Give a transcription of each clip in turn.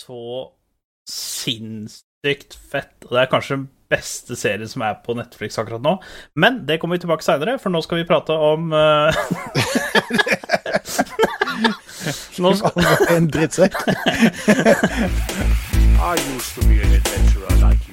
så sinnssykt fett. Og det er kanskje den beste serien som er på Netflix akkurat nå. Men det kommer vi tilbake seinere, for nå skal vi prate om uh... Nå skal En drittsekk. I used to be an adventurer like you.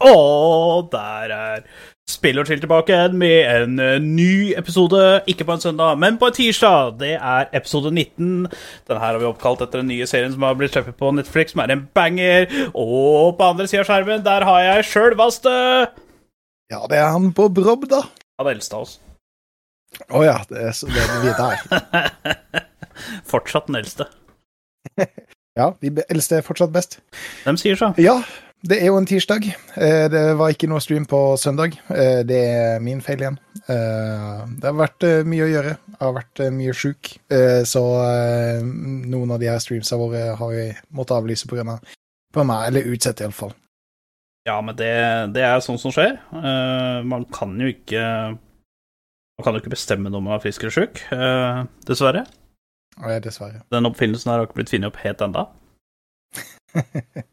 Og der er Spill og chill tilbake med en eh, ny episode. Ikke på en søndag, men på en tirsdag. Det er episode 19. Den her har vi oppkalt etter den nye serien som har blitt sluppet på Netflix, som er en banger. Og på andre sida av skjermen, der har jeg sjølvaste Ja, det er han på Brobb, da. Ja, det eldste av oss. Å ja, det er, det er vi der. Fortsatt den eldste. Ja, de eldste er fortsatt best. De sier så. Ja, det er jo en tirsdag. Eh, Det var ikke noe stream på søndag. Eh, Det er min feil igjen. Eh, Det har vært mye å gjøre. Jeg har vært mye sjuk. Så noen av de her streamsa våre har vi måttet avlyse på grunn av på meg, eller utsette iallfall. Ja, men det, det er sånt som skjer. Man kan jo ikke Man kan jo ikke bestemme når man er frisk eller sjuk, dessverre. Ja, Dessverre. Den oppfinnelsen her har ikke blitt funnet opp helt enda.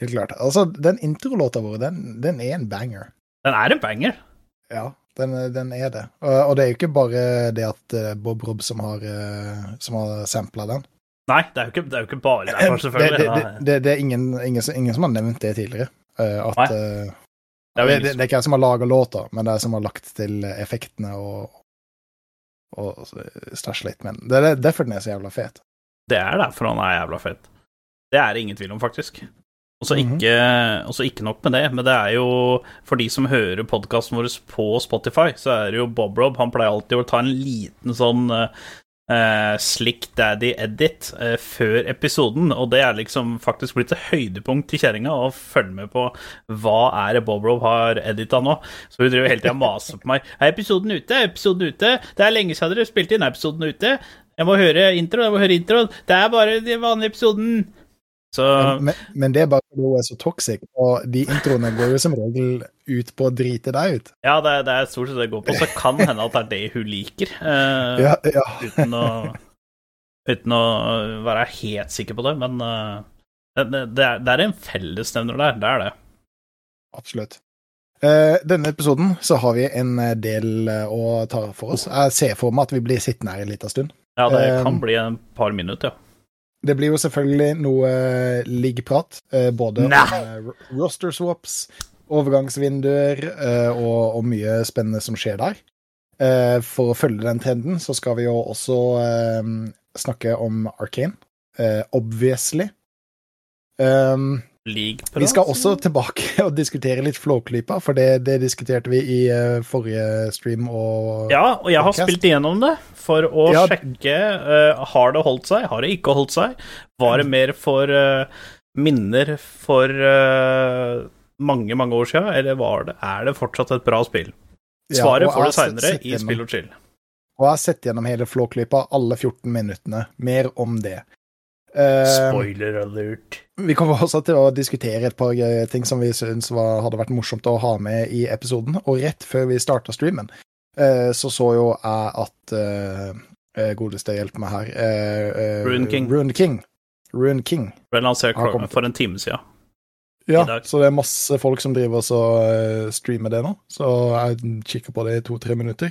Helt klart. Altså, den introlåta vår, den, den er en banger. Den er en banger. Ja, den, den er det. Og, og det er jo ikke bare det at eh, Bob Robb som har, eh, som har sampla den. Nei, det er jo ikke, det er jo ikke bare derfor, selvfølgelig. det, det, det, er ingen, ingen, ingen som har nevnt det tidligere. eh, at Nei. Det er det er ikke jeg som har laga låta, men det er jeg som har lagt til effektene og, og stæsj litt. Men det er derfor den er så jævla fet. Det er derfor han er jævla fet. Det er det ingen tvil om, faktisk. Og så Mhm. ikke, ikke nok med det, men det er jo For de som hører podkasten vår på Spotify, så er det jo Bob Rob. Han pleier alltid å ta en liten sånn uh, slick daddy edit uh, før episoden, og det er liksom faktisk blitt et høydepunkt til kjerringa å følge med på hva er det Bob Rob har edita nå. Så hun driver hele tida og maser på meg. Er episoden ute? Er episoden ute? Det er lenge siden dere spilte inn. Er episoden ute? Jeg må høre introen, jeg må høre introen. Det er bare den vanlige episoden. Så Men, men det er bare fordi hun er så toxic, og de introene går jo som regel ut på å drite deg ut. ja, det, det er stort sett det går på. Så kan hende at det er det hun liker. uh, Ja, ja. uten, å, uten å være helt sikker på det. Men uh, det, det, er, det er en fellesnevner der. Det er det. Absolutt. Uh, denne episoden så har vi en del å ta for oss. Jeg ser for meg at vi blir sittende her en liten stund. Ja, det kan bli en par minutter, ja. Det blir jo selvfølgelig noe eh, liggprat, eh, både Nei. om eh, roster swaps, overgangsvinduer og, og mye spennende som skjer der. For å følge den trenden så skal vi jo også snakke om Arcane, eh, obviously. Um, vi skal også tilbake og diskutere litt Flåklypa, for det, det diskuterte vi i uh, forrige stream og Ja, og jeg har podcast. spilt igjennom det for å Ja. sjekke uh, Har det holdt seg, har det ikke holdt seg. Var det mer for uh, minner for mange, mange år siden, eller var det, er det fortsatt et bra spill? Svaret ja, får du seinere i Spill og chill. Og jeg har sett gjennom hele Flåklypa, alle 14 minuttene. Mer om det. Eh, Spoiler alert. vi kommer også til å diskutere et par ting som vi syns hadde vært morsomt å ha med i episoden. Og rett før vi starta streamen, eh, så så jo jeg at eh, eh, Godeste, hjelp meg her. Rune King. Rune King. Rune King. Ble lansert Har kommet. for en time siden. Ja, så det er masse folk som driver og så, streamer det nå. Så jeg kikker på det i to-tre minutter.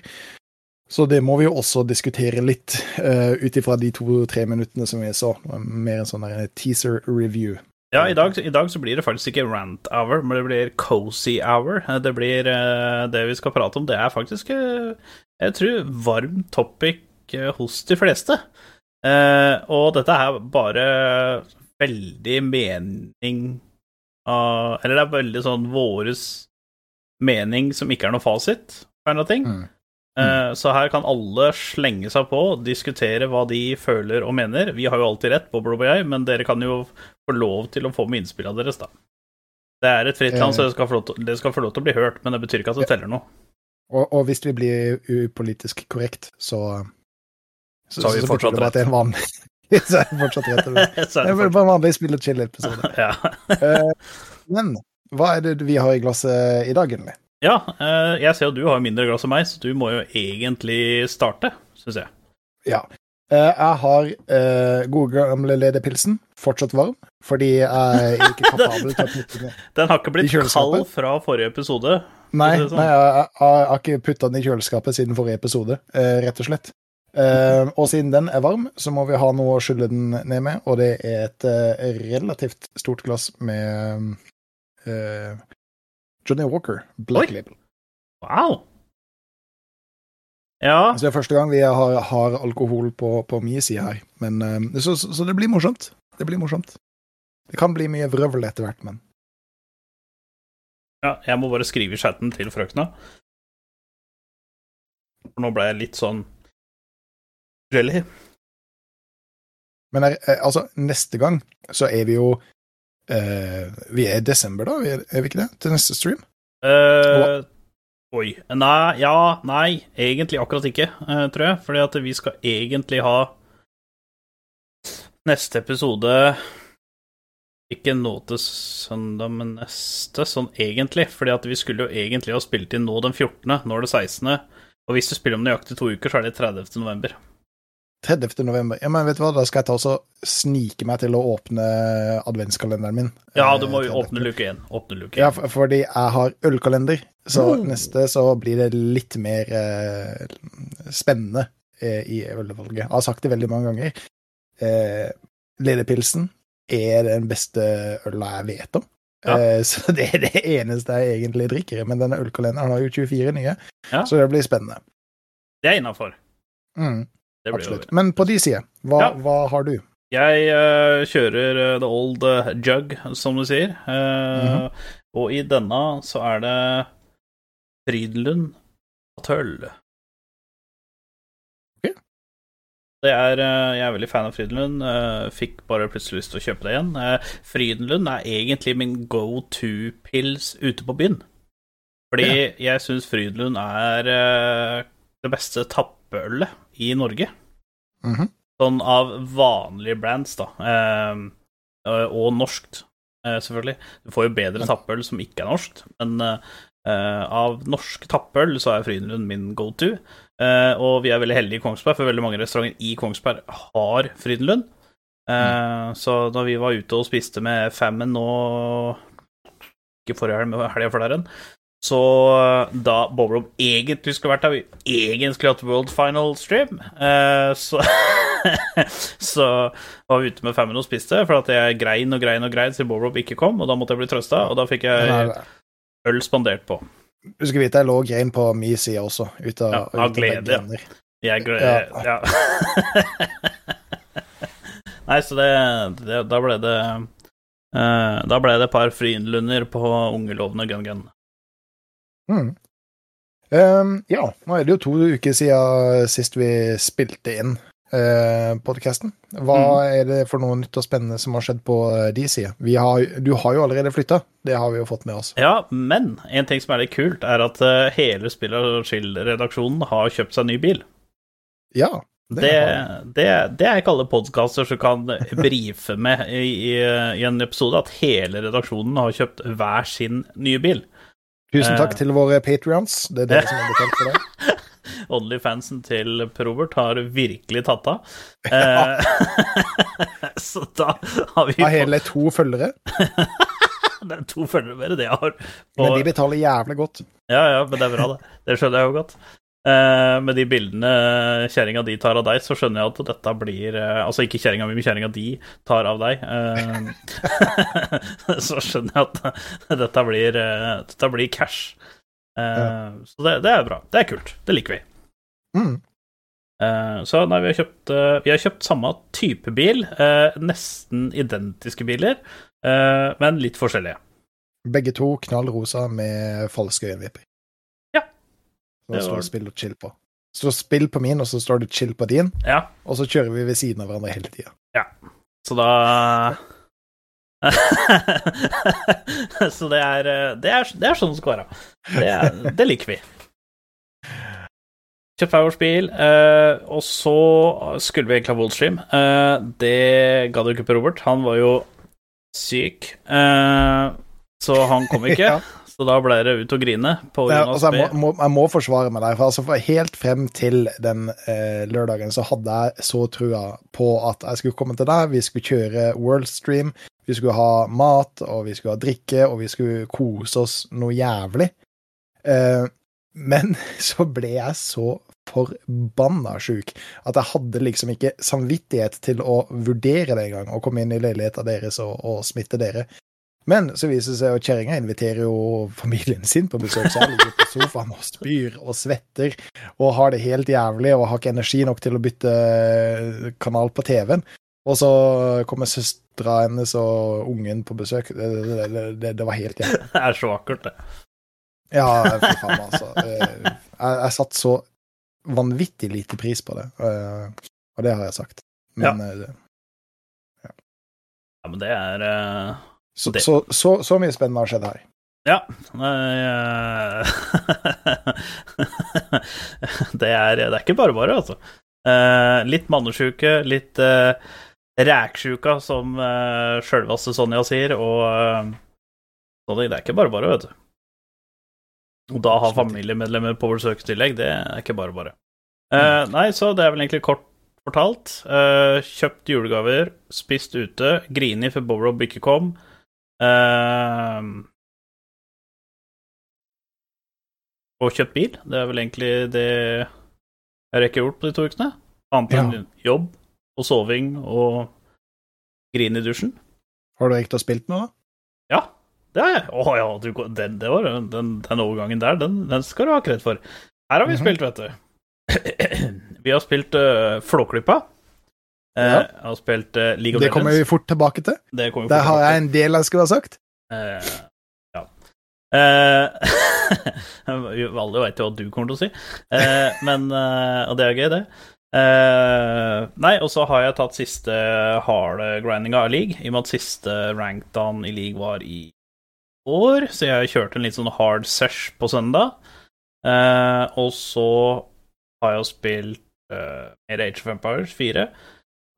Så det må vi jo også diskutere litt, uh, ut ifra de to-tre minuttene som vi så. Mer en sånn teaser review. Ja, i dag, i dag så blir det faktisk ikke rant hour, men det blir cozy hour. Det blir eh, det vi skal prate om. Det er faktisk, eh, jeg tror, varm topic hos de fleste. Og dette er bare veldig mening av Eller det er veldig sånn våres mening som ikke er noe fasit, for noe ting. Mm. Eh, Så her kan alle slenge seg på, diskutere hva de føler og mener. Vi har jo alltid rett, Bob og jeg, men dere kan jo få lov til å få med innspillene deres, da. Det er et fritt land, Eh. så det skal, få lov til, få lov til å bli hørt, men det betyr ikke at det teller noe. Og, og hvis vi blir upolitisk korrekt, så Så, Så så fortsatt betyr det bare at det er en vanlig Så er det fortsatt rett. Så det er bare en vanlig spill og chill-episode. Ja, Eh, Men hva er det vi har i glasset i dag, egentlig? Ja eh, jeg ser jo du har mindre glass enn meg, så du må jo egentlig starte, syns jeg. Ja. Eh, Jeg har uh, gode gamle lederpilsen, fortsatt varm, fordi jeg er ikke kapabel til å putte den i Den har ikke blitt kald fra forrige episode. Nei, sånn? nei jeg, har ikke putta den i kjøleskapet siden forrige episode, uh, rett og slett. Uh, og siden den er varm, så må vi ha noe å skylle den ned med, og det er et relativt stort glass med Johnny Walker, Black Oi. Label. Wow! Ja, Så det er første gang vi har, har alkohol på, på min side her, men eh, så, så, så det blir morsomt. Det blir morsomt. Det kan bli mye vrøvl etter hvert, men ja, jeg må bare skrive i chatten til frøkna. For nå ble jeg litt sånn jelly. Men eh, altså, neste gang så er vi jo eh, Vi er i desember, da, er, er vi ikke det? Til neste stream? Uh, oi. Nei, ja, nei, egentlig akkurat ikke, eh, tror jeg. Fordi at vi skal egentlig ha neste episode Ikke nå til søndag, men neste, sånn egentlig. Fordi at vi skulle jo egentlig ha spilt inn nå den 14., nå er det 16., og hvis du spiller om nøyaktig to uker, så er det 30. november. 30. november. Ja, men vet du hva, da skal jeg ta og snike meg til å åpne adventskalenderen min. Ja, Eh, du må jo åpne luke én. Åpne luke Ja, for, fordi jeg har ølkalender, så mm. neste så blir det litt mer eh, spennende eh, i ølvalget. Jeg har sagt det veldig mange ganger. Eh, Ledepilsen er den beste øla jeg vet om. Ja. Eh, så det er det eneste jeg egentlig drikker. Men denne ølkalenderen har jo 24 nye, Ja. så det blir spennende. Det er innafor. Mm, Blir jo. Men på de side, hva, Ja. hva har du? Jeg uh, kjører uh, the old uh, jug, som du sier. Mm -hmm. Og i denne så er det Frydenlund Atøll. Ok. Det er, jeg er veldig fan av Frydenlund. fikk bare plutselig lyst til å kjøpe det igjen. Frydenlund er egentlig min go to-pils ute på byen. Fordi jeg syns Frydenlund er det beste tappeølet i Norge. Mhm. Sånn av vanlige brands, da. Eh, og norskt, eh, selvfølgelig. Du får jo bedre tappøl som ikke er norskt, men eh, av norsk tappøl så er Frydenlund min go to. Eh, og vi er veldig heldige i Kongsberg, for veldig mange restauranter i Kongsberg har Frydenlund. Eh, Så da vi var ute og spiste med Famine nå Ikke forrige helg, men helga før der igjen. Så eh, da Bobrob egentlig skulle vært der, egentlig skulle hatt World Final Stream, eh, så Så var vi ute med femmen og spiste, for at jeg grein og grein og grein siden Bobrob ikke kom, og da måtte jeg bli trøsta, og da fikk jeg øl spandert på. Du skal vite jeg lå og grein på min side også, ut av, Ja, av glede. Jeg gleder Ja. Nei, så det, det Da ble det uh, Da ble det et par frynlunder på ungelovne gun-gun. Mm. Um, ja, nå er det jo to uker siden sist vi spilte inn uh, podkasten. Hva Mm. er det for noe nytt og spennende som har skjedd på uh, de sida? Du har jo allerede flytta, det har vi jo fått med oss. Ja, men en ting som er litt kult, er at eh, hele Spill og Chill-redaksjonen har kjøpt seg ny bil. Ja, det, Det, det, det er ikke alle podkaster som kan brife med i, i, i en episode, at hele redaksjonen har kjøpt hver sin nye bil. Tusen takk eh. til våre patrions, det er dere som har betalt for det. Onlyfansen til Probert har virkelig tatt av. Ja. så da har vi har hele to følgere, Det er to følgere mer enn det jeg har. på- men de betaler jævlig godt. Ja, ja, men det er bra, det. Det skjønner jeg jo godt. Eh, med de bildene kjerringa di tar av deg, så skjønner jeg at dette blir eh, Altså ikke kjerringa mi, men kjerringa di tar av deg. eh, så skjønner jeg at dette blir, dette blir cash. Eh, Så det, det er bra. Det er kult. Det liker vi. Mm. Eh, Så nei, vi har kjøpt Vi har kjøpt samme type bil, nesten identiske biler, eh, men litt forskjellige. Begge to knall rosa med falske øyenvipper. Ja. Så det står spill og chill på. Så står spill på min, og så står det chill på din, Ja, og så kjører vi ved siden av hverandre hele tida. så da så det er, det, er, det er sånn det. Det, er, det liker vi. Kjøpt Powerspill, eh, og så skulle vi egentlig ha Wallstream. Eh, det gadd jo ikke på Robert. Han var jo syk, eh, så han kom ikke. Ja. Så da ble det ut og grine på grunn altså, jeg, må, må, jeg må forsvare meg der. For altså, for helt frem til den eh, lørdagen så hadde jeg så trua på at jeg skulle komme til deg, vi skulle kjøre Worldstream, vi skulle ha mat, og vi skulle ha drikke, og vi skulle kose oss noe jævlig. Eh, men så ble jeg så forbanna sjuk at jeg hadde liksom ikke samvittighet til å vurdere det engang, å komme inn i leiligheta deres og, og smitte dere. Men så viser det seg at kjerringa inviterer jo familien sin på besøk, så jeg ligger på sofaen og spyr og svetter og har det helt jævlig og har ikke energi nok til å bytte kanal på TV-en. Og så kommer søstera hennes og ungen på besøk. Det, det, det, det, var helt jævlig. Det er så vakkert, det. Ja, for faen, altså. Eh, Jeg, jeg satte så vanvittig lite pris på det, eh, og det har jeg sagt. Men ja. det- Ja, men det er eh, så, så, så, så mye spennende har skjedd her. Ja. eh, det, er, det er ikke bare bare, altså. Eh, litt mannesjuke, litt uh, ræksjuka, som sjølveste Sonja sier, og det er ikke bare bare, vet du. Og da ha familiemedlemmer på besøk i tillegg, det er ikke bare bare. Eh, nei, så det er vel egentlig kort fortalt. Eh, kjøpt julegaver, spist ute, grini for Borob ikke kom. Eh, og kjøpt bil. Det er vel egentlig det jeg rekker gjort på de to ukene. Annet enn jobb og soving og grin i dusjen. Har du ikke spilt noe, da? Ja, det har jeg. Å ja, du, den, det var, den, den overgangen der, den, den skal du ha kred for. Her har vi Mhm. spilt, vet du. vi har spilt uh, Flåklypa. Eh, Ja. Jeg har spilt uh, League of Det kommer vi fort tilbake til. Det Der fort har jeg en del jeg skulle ha sagt. Uh, ja. Uh, alle veit jo hva du kommer til å si, uh, men eh, Og det er gøy, det. Eh, nei, og så har jeg tatt siste harde grindinga av league, i og med at siste rankdown i league var i år, så jeg kjørte en litt sånn hard sesh på søndag. Eh, og så har jeg spilt mer Age of Empires 4,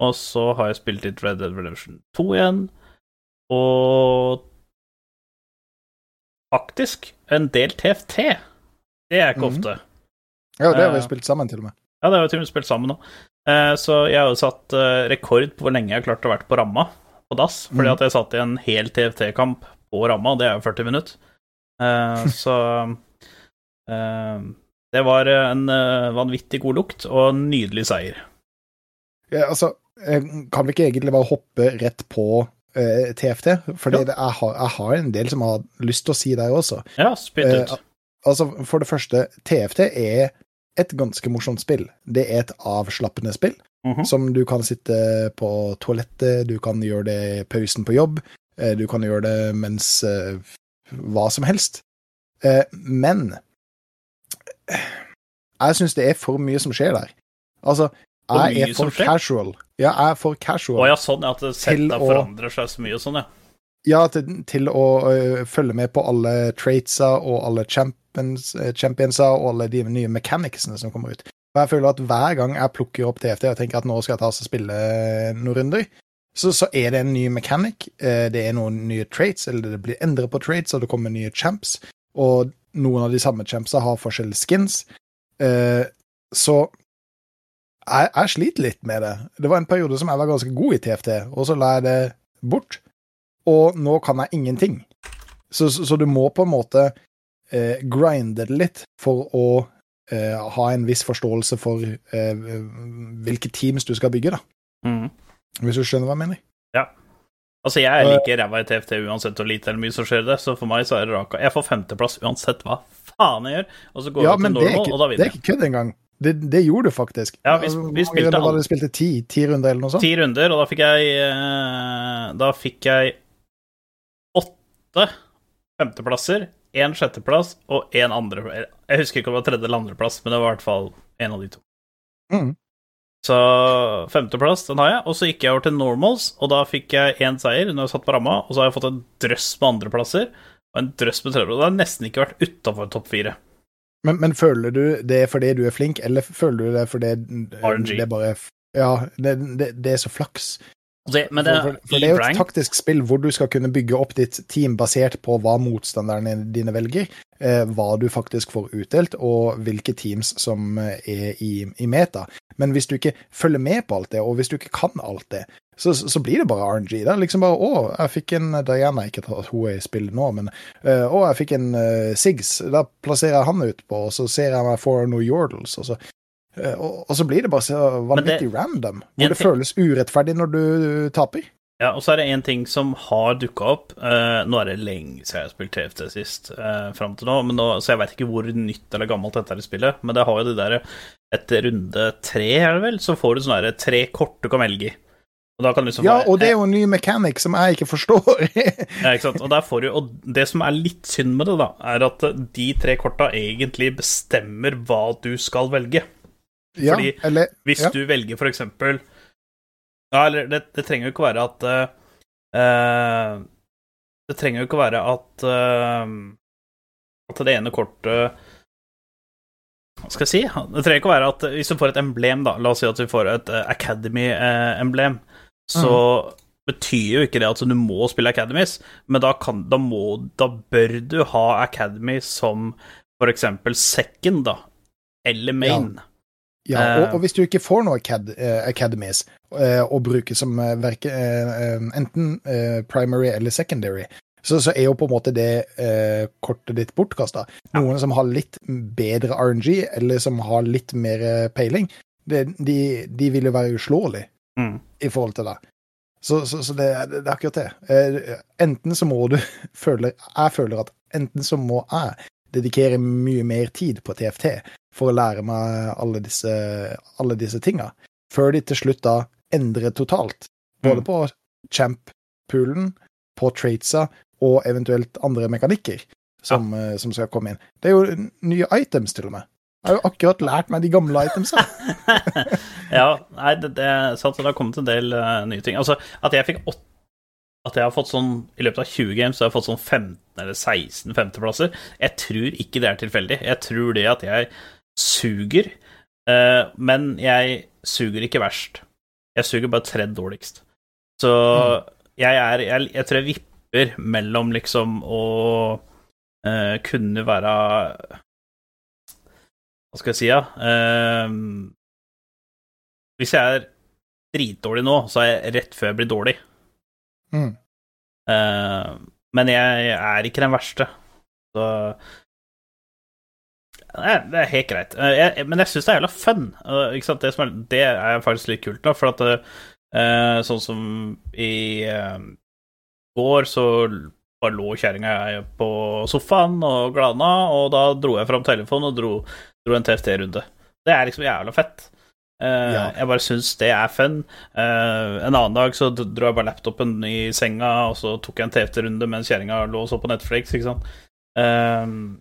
og så har jeg spilt litt Red Dead Redemption 2 igjen, og faktisk en del TFT. Det er ikke ofte. ofte. Ja, det har vi Eh. spilt sammen, til og med. Ja, det har vi til og med spilt sammen nå. Eh, så jeg har jo satt eh, rekord på hvor lenge jeg har klart å være på ramma på dass. Fordi Mhm. at jeg satt i en hel TFT-kamp på ramma, og det er jo 40 minutter. Så det var en vanvittig god lukt og en nydelig seier. Ja, altså, kan vi ikke egentlig bare hoppe rett på uh, TFT? Fordi Ja. jeg, har, jeg har en del som har lyst til å si der også. Ja, spytt ut. Uh, Altså, For det første, TFT er et ganske morsomt spill. Det er et avslappende spill. Mhm. Som du kan sitte på toalettet, du kan gjøre det i pausen på jobb, eh, du kan gjøre det mens uh, hva som helst. Eh, Men eh, jeg syns det er for mye som skjer der. Altså, For jeg er for casual. Ja, jeg er for Å casual. ja, sånn at settet å- forandrer seg så mye og sånn, ja. Ja, til, til å ø, følge med på alle traitsa og alle champions, eh, championsa og alle de nye mechanicsene som kommer ut. Og jeg føler at hver gang jeg plukker opp TFT og tenker at nå skal jeg ta oss og spille eh, noen runder, så, så er det en ny mechanic, det er noen nye traits, eller det blir endret på traits, og det kommer nye champs, og noen av de samme champsa har forskjellige skins. Så jeg, jeg sliter litt med det. Det var en periode som jeg var ganske god i TFT, og så la jeg det bort og nå kan jeg ingenting. Så, så, så du må på en måte eh, grinde det litt for å eh, ha en viss forståelse for eh, hvilke teams du skal bygge, da. Mm. Hvis du skjønner hva jeg mener? Altså, jeg er like ræva i TFT uansett hvor lite eller mye som skjer det, så for meg så er det raka. Jeg får femteplass uansett hva faen jeg gjør, og så går Ja, jeg til normal, ikke, og da vinner det er ikke kødd engang. Det, det gjorde du faktisk. Ja, vi- vi spilte alle. du spilte ti, ti runder eller noe sånt? Ti runder, og da fikk jeg eh, Da fikk jeg åtte femteplasser, én sjetteplass og én andre Jeg husker ikke om det var tredje eller andreplass, men det var i hvert fall en av de to. Mm. Så femteplass, den har jeg. Og så gikk jeg over til normals, og da fikk jeg én seier når jeg satt på ramma, og så har jeg fått en drøss med andreplasser og en drøss med tredjeplasser. Det har nesten ikke vært utafor topp fire. Men, men føler du det fordi du er flink, eller føler du det fordi RNG. det bare Ja, det, det, det er så flaks. Det, men det, for, for, for det er jo et taktisk spill hvor du skal kunne bygge opp ditt team basert på hva motstanderne dine velger, eh, hva du faktisk får utdelt, og hvilke teams som eh, er i, i meta. Men hvis du ikke følger med på alt det, og hvis du ikke kan alt det, så, så blir det bare RNG. Det er liksom bare 'Å, jeg fikk en Diana', ikke at hun er i spillet nå, men eh, 'Å, jeg fikk en uh, Siggs'. Da plasserer jeg han utpå, og så ser jeg meg for noen Yordles, og så uh, og, og så blir det bare så vanvittig random, hvor det ting- føles urettferdig når du taper. Ja, og så er det én ting som har dukka opp. Eh, nå er det lenge siden jeg har spilt TFT sist, uh, fram til nå, men nå, så jeg vet ikke hvor nytt eller gammelt dette er i spillet. Men det har jo det der Etter runde tre, er det vel, så får du sånne tre kort du kan velge i. Og liksom Ja, og det er jo en ny mechanic som jeg ikke forstår. Ja, ikke sant? Og, du, og det som er litt synd med det, da, er at de tre korta egentlig bestemmer hva du skal velge. ja, Fordi eller Hvis Ja. du velger for eksempel Ja, eller det, det trenger jo ikke være at eh, Det trenger jo ikke være at uh, At det ene kortet Hva skal jeg si? Det trenger ikke å være at hvis du får et emblem, da La oss si at du får et eh, Så betyr jo ikke det at du må spille Academies, men da, kan, da, må, da bør du ha Academy som eksempel second, da, eller main. Ja, Ja, og, og hvis du ikke får noe acad eh, academies eh, å bruke som eh, verke, eh, eh, enten eh, primary eller secondary, så, så er jo på en måte det eh, kortet ditt bortkasta. Noen som har litt bedre RNG, eller som har litt mer eh, peiling, det, de, de vil jo være uslåelige Mm. i forhold til det. Så, så, så det, det er akkurat det. Eh, enten så må du føle Jeg føler at enten så må jeg dedikere mye mer tid på TFT for å lære meg alle disse, alle disse tinga, før de til slutt da endrer totalt. Både Mm. på champ-poolen, på traitsa og eventuelt andre mekanikker som, ja. som skal komme inn. Det er jo nye items, til og med. Jeg har jo akkurat lært meg de gamle itemsa. ja, nei, det, det er sant, det har kommet en del uh, nye ting. Altså, at jeg fikk åtte At jeg har fått sånn I løpet av 20 games så har jeg fått sånn 15 eller 16 femteplasser. Jeg tror ikke det er tilfeldig. Jeg tror det at jeg suger, eh, men jeg suger ikke verst. Jeg suger bare tredje dårligst. Så jeg er jeg, jeg tror jeg vipper mellom liksom å eh, kunne være Hva skal jeg si, ja? Uh, hvis jeg er dritdårlig nå, så er jeg rett før jeg blir dårlig. Mm. Uh, men jeg er ikke den verste. Så Nei, det er helt greit. Uh, jeg, men jeg syns det er jævla fun. ikke sant? Det, er, det er faktisk litt kult, da, for at eh, sånn som i eh, går, så bare lå kjerringa jeg på sofaen og glana, og da dro jeg fram telefonen og dro, dro en TFT-runde. Det er liksom jævla fett. Uh, Ja. Jeg bare syns det er fun. Uh, en annen dag så dro jeg bare laptopen i senga, og så tok jeg en TFT-runde mens kjerringa lå og så på Netflix, ikke sant. Uh,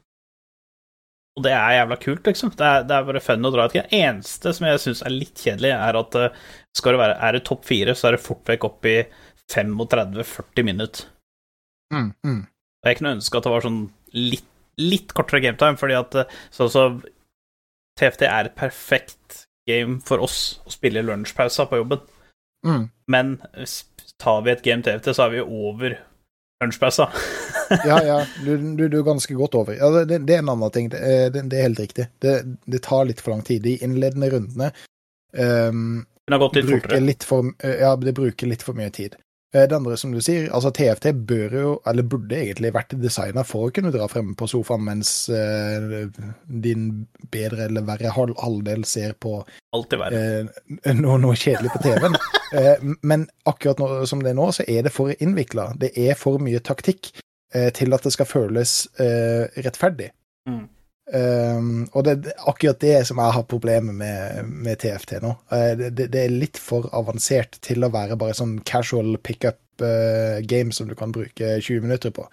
og det er jævla kult, liksom. Det er, det er bare fun å dra et game. Eneste som jeg syns er litt kjedelig, er at eh, skal det være, er det topp fire, så er det fort vekk opp i 35-40 minutter. Mm, mm. Og jeg kunne ønske at det var sånn litt, litt kortere gametime, fordi at sånn som så TFT er et perfekt game for oss å spille i lunsjpausa på jobben. Mm. Men tar vi et game TFT, så er vi over lunsjpausa. Ja, ja, du, du, du er ganske godt over. Ja, det, det er en annen ting. Det, er- det, det er helt riktig. Det, det tar litt for lang tid. De innledende rundene um, litt bruker litt for, ja, det bruker litt for mye tid. Eh, Det andre, som du sier, altså TFT bør jo, eller burde egentlig vært designa for å kunne dra frem på sofaen mens eh, din bedre eller verre hal halvdel ser på verre. eh, noe, noe kjedelig på TV-en. Eh, men akkurat nå, som det er nå, så er det for innvikla. Det er for mye taktikk eh, til at det skal føles eh, rettferdig. Mm. Um, og det er akkurat det som jeg har problemer med, med TFT nå. Uh, det, det- er litt for avansert til å være bare sånn casual pickup uh, game som du kan bruke 20 minutter på.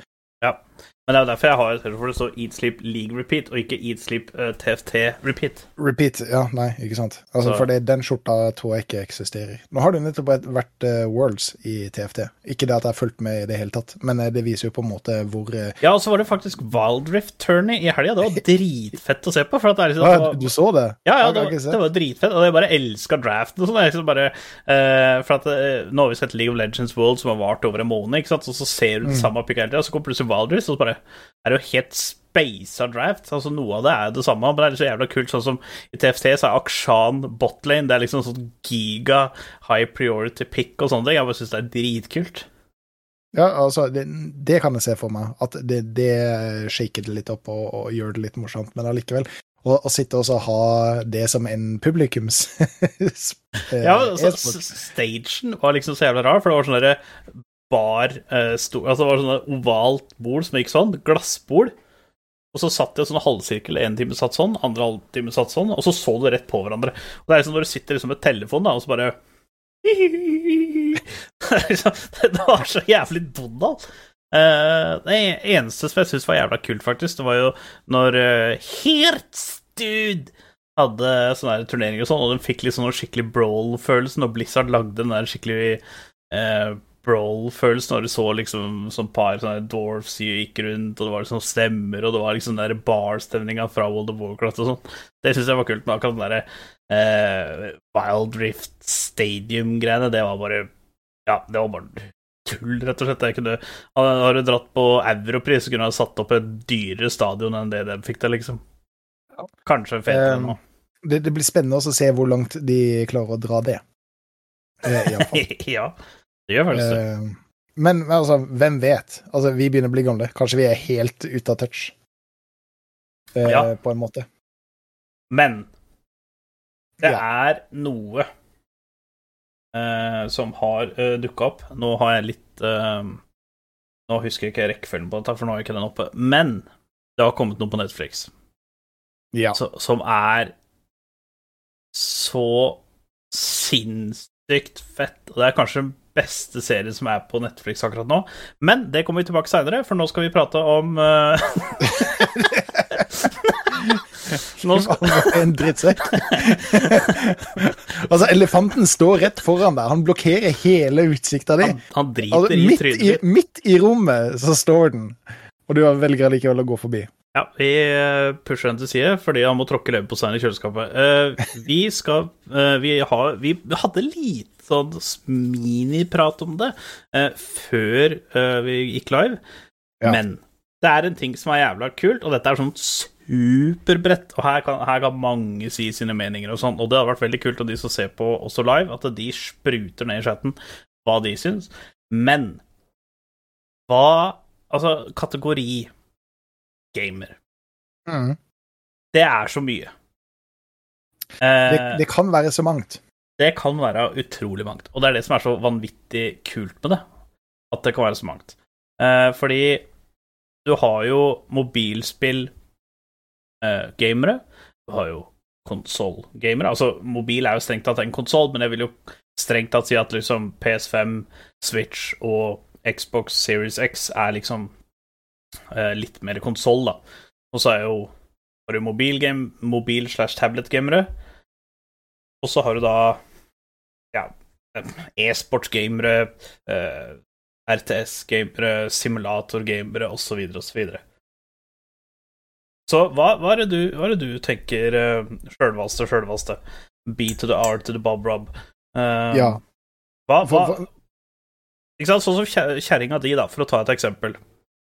Men det er jo derfor jeg har et for det står Eat Sleep League Repeat, og ikke Eat Sleep uh, TFT Repeat. Repeat, ja, nei, ikke sant. Altså, For den skjorta tror jeg ikke eksisterer. Nå har det nettopp vært- eh, Worlds i TFT. Ikke det at jeg har fulgt med i det hele tatt, men eh, det viser jo på en måte hvor uh... Ja, og så var det faktisk Wild Rift Tourney i helga. Det var dritfett å se på. For at det er liksom, ja, var- Du så det? Ja, ja, det var, det var dritfett. Og jeg bare elska draften og sånn. Liksom bare, eh, for at eh, Nå har vi sett League of Legends World som har vart over en måned, ikke sant? og så ser du det samme pick hele tida, så kommer plutselig Wild Rift, og så bare er jo helt spasa draft. Altså Noe av det er det samme, men det er så jævla kult. Sånn som i TFT så er Akshan botlane. Det er liksom sånn giga high priority pick og sånne ting. Jeg bare syns det er dritkult. Ja, altså, det, det kan jeg se for meg. At det, det shaker det litt opp og, og gjør det litt morsomt, men allikevel. Å å sitte og så ha det som en publikums eh, Ja, altså, e-sport. stagen var liksom så jævla rar, for det var sånn derre bar eh, sto, Altså det var sånn ovalt bord som gikk sånn, glassbord. Og så satt de i sånn halvsirkel, en time satt sånn, andre halvtime satt sånn, og så så du rett på hverandre. Og det er liksom når du sitter liksom med telefon, da, og så bare liksom- det var så jævlig Donald. Eh, det eneste som jeg syntes var jævla kult, faktisk, det var jo når uh, Hertzdude hadde sånne turneringer og sånn, og de fikk litt sånn skikkelig brawl-følelsen, og Blizzard lagde den der skikkelig eh, brawl-følelsen når du så liksom sånn par sånne dwarfs gikk rundt, og det var liksom stemmer, og det var liksom den bar-stemninga fra World of Warcraft og sånn. Det syns jeg var kult, men akkurat den derre eh, Wild Rift Stadium-greiene, det var bare Ja, det var bare tull, rett og slett. Jeg kunne, har du dratt på Europris, så kunne ha satt opp et dyrere stadion enn det de fikk til, liksom. Kanskje fetere nå. Det, det blir spennende å se hvor langt de klarer å dra det. Eh, ja, det gjør faktisk det. Eh, men men altså, hvem vet? Altså, vi begynner å bli gamle. Kanskje vi er helt ute av touch, eh, Ja. på en måte. Men det Ja. er noe eh, som har eh, dukka opp. Nå har jeg litt eh, Nå husker jeg ikke rekkefølgen på dette, for nå har jeg ikke den oppe. Men det har kommet noe på Netflix Ja. så, som er så sinnssykt fett. Og det er kanskje den beste serien som er på Netflix akkurat nå. Men det kommer vi tilbake seinere, for nå skal vi prate om eh, Nå skal, en drittsekk. altså, elefanten står rett foran deg. Han blokkerer hele utsikta di. han, han driter Altså, i midt, trynet ditt. midt i rommet så står den, og du velger likevel å gå forbi. Ja, vi eh, pusher den til side fordi han må tråkke leverposteien i kjøleskapet. Uh, vi skal uh, vi, har, vi hadde litt sånn miniprat om det uh, før uh, vi gikk live, Ja. men det er en ting som er jævla kult, og dette er sånn superbredt, og her kan, her kan mange si sine meninger og sånn, og det hadde vært veldig kult, og de som ser på også live, at de spruter ned i chatten hva de syns. Men hva Altså, kategori gamer. Mm. Det er så mye. Det, Eh, det kan være så mangt. Det kan være utrolig mangt, og det er det som er så vanvittig kult med det. At det kan være så mangt. Eh, fordi du har jo mobilspill-gamere. du har jo konsoll-gamere. Altså, mobil er jo strengt tatt en konsoll, men jeg vil jo strengt tatt si at liksom PS5, Switch og Xbox Series X er liksom eh, litt mer konsoll, da. Og så er jo har du mobilgame, mobil slash tablet-gamere. Og så har du da e-sportsgamere, eh, RTS-gamere, simulator-gamere osv. osv. Så hva, hva, er det du, hva er det du tenker uh, sjølvaste, sjølvaste? B to the R to the Bob Rob. Eh, Ja. Hva, hva, ikke sant? Sånn som kjerringa di, da, for å ta et eksempel.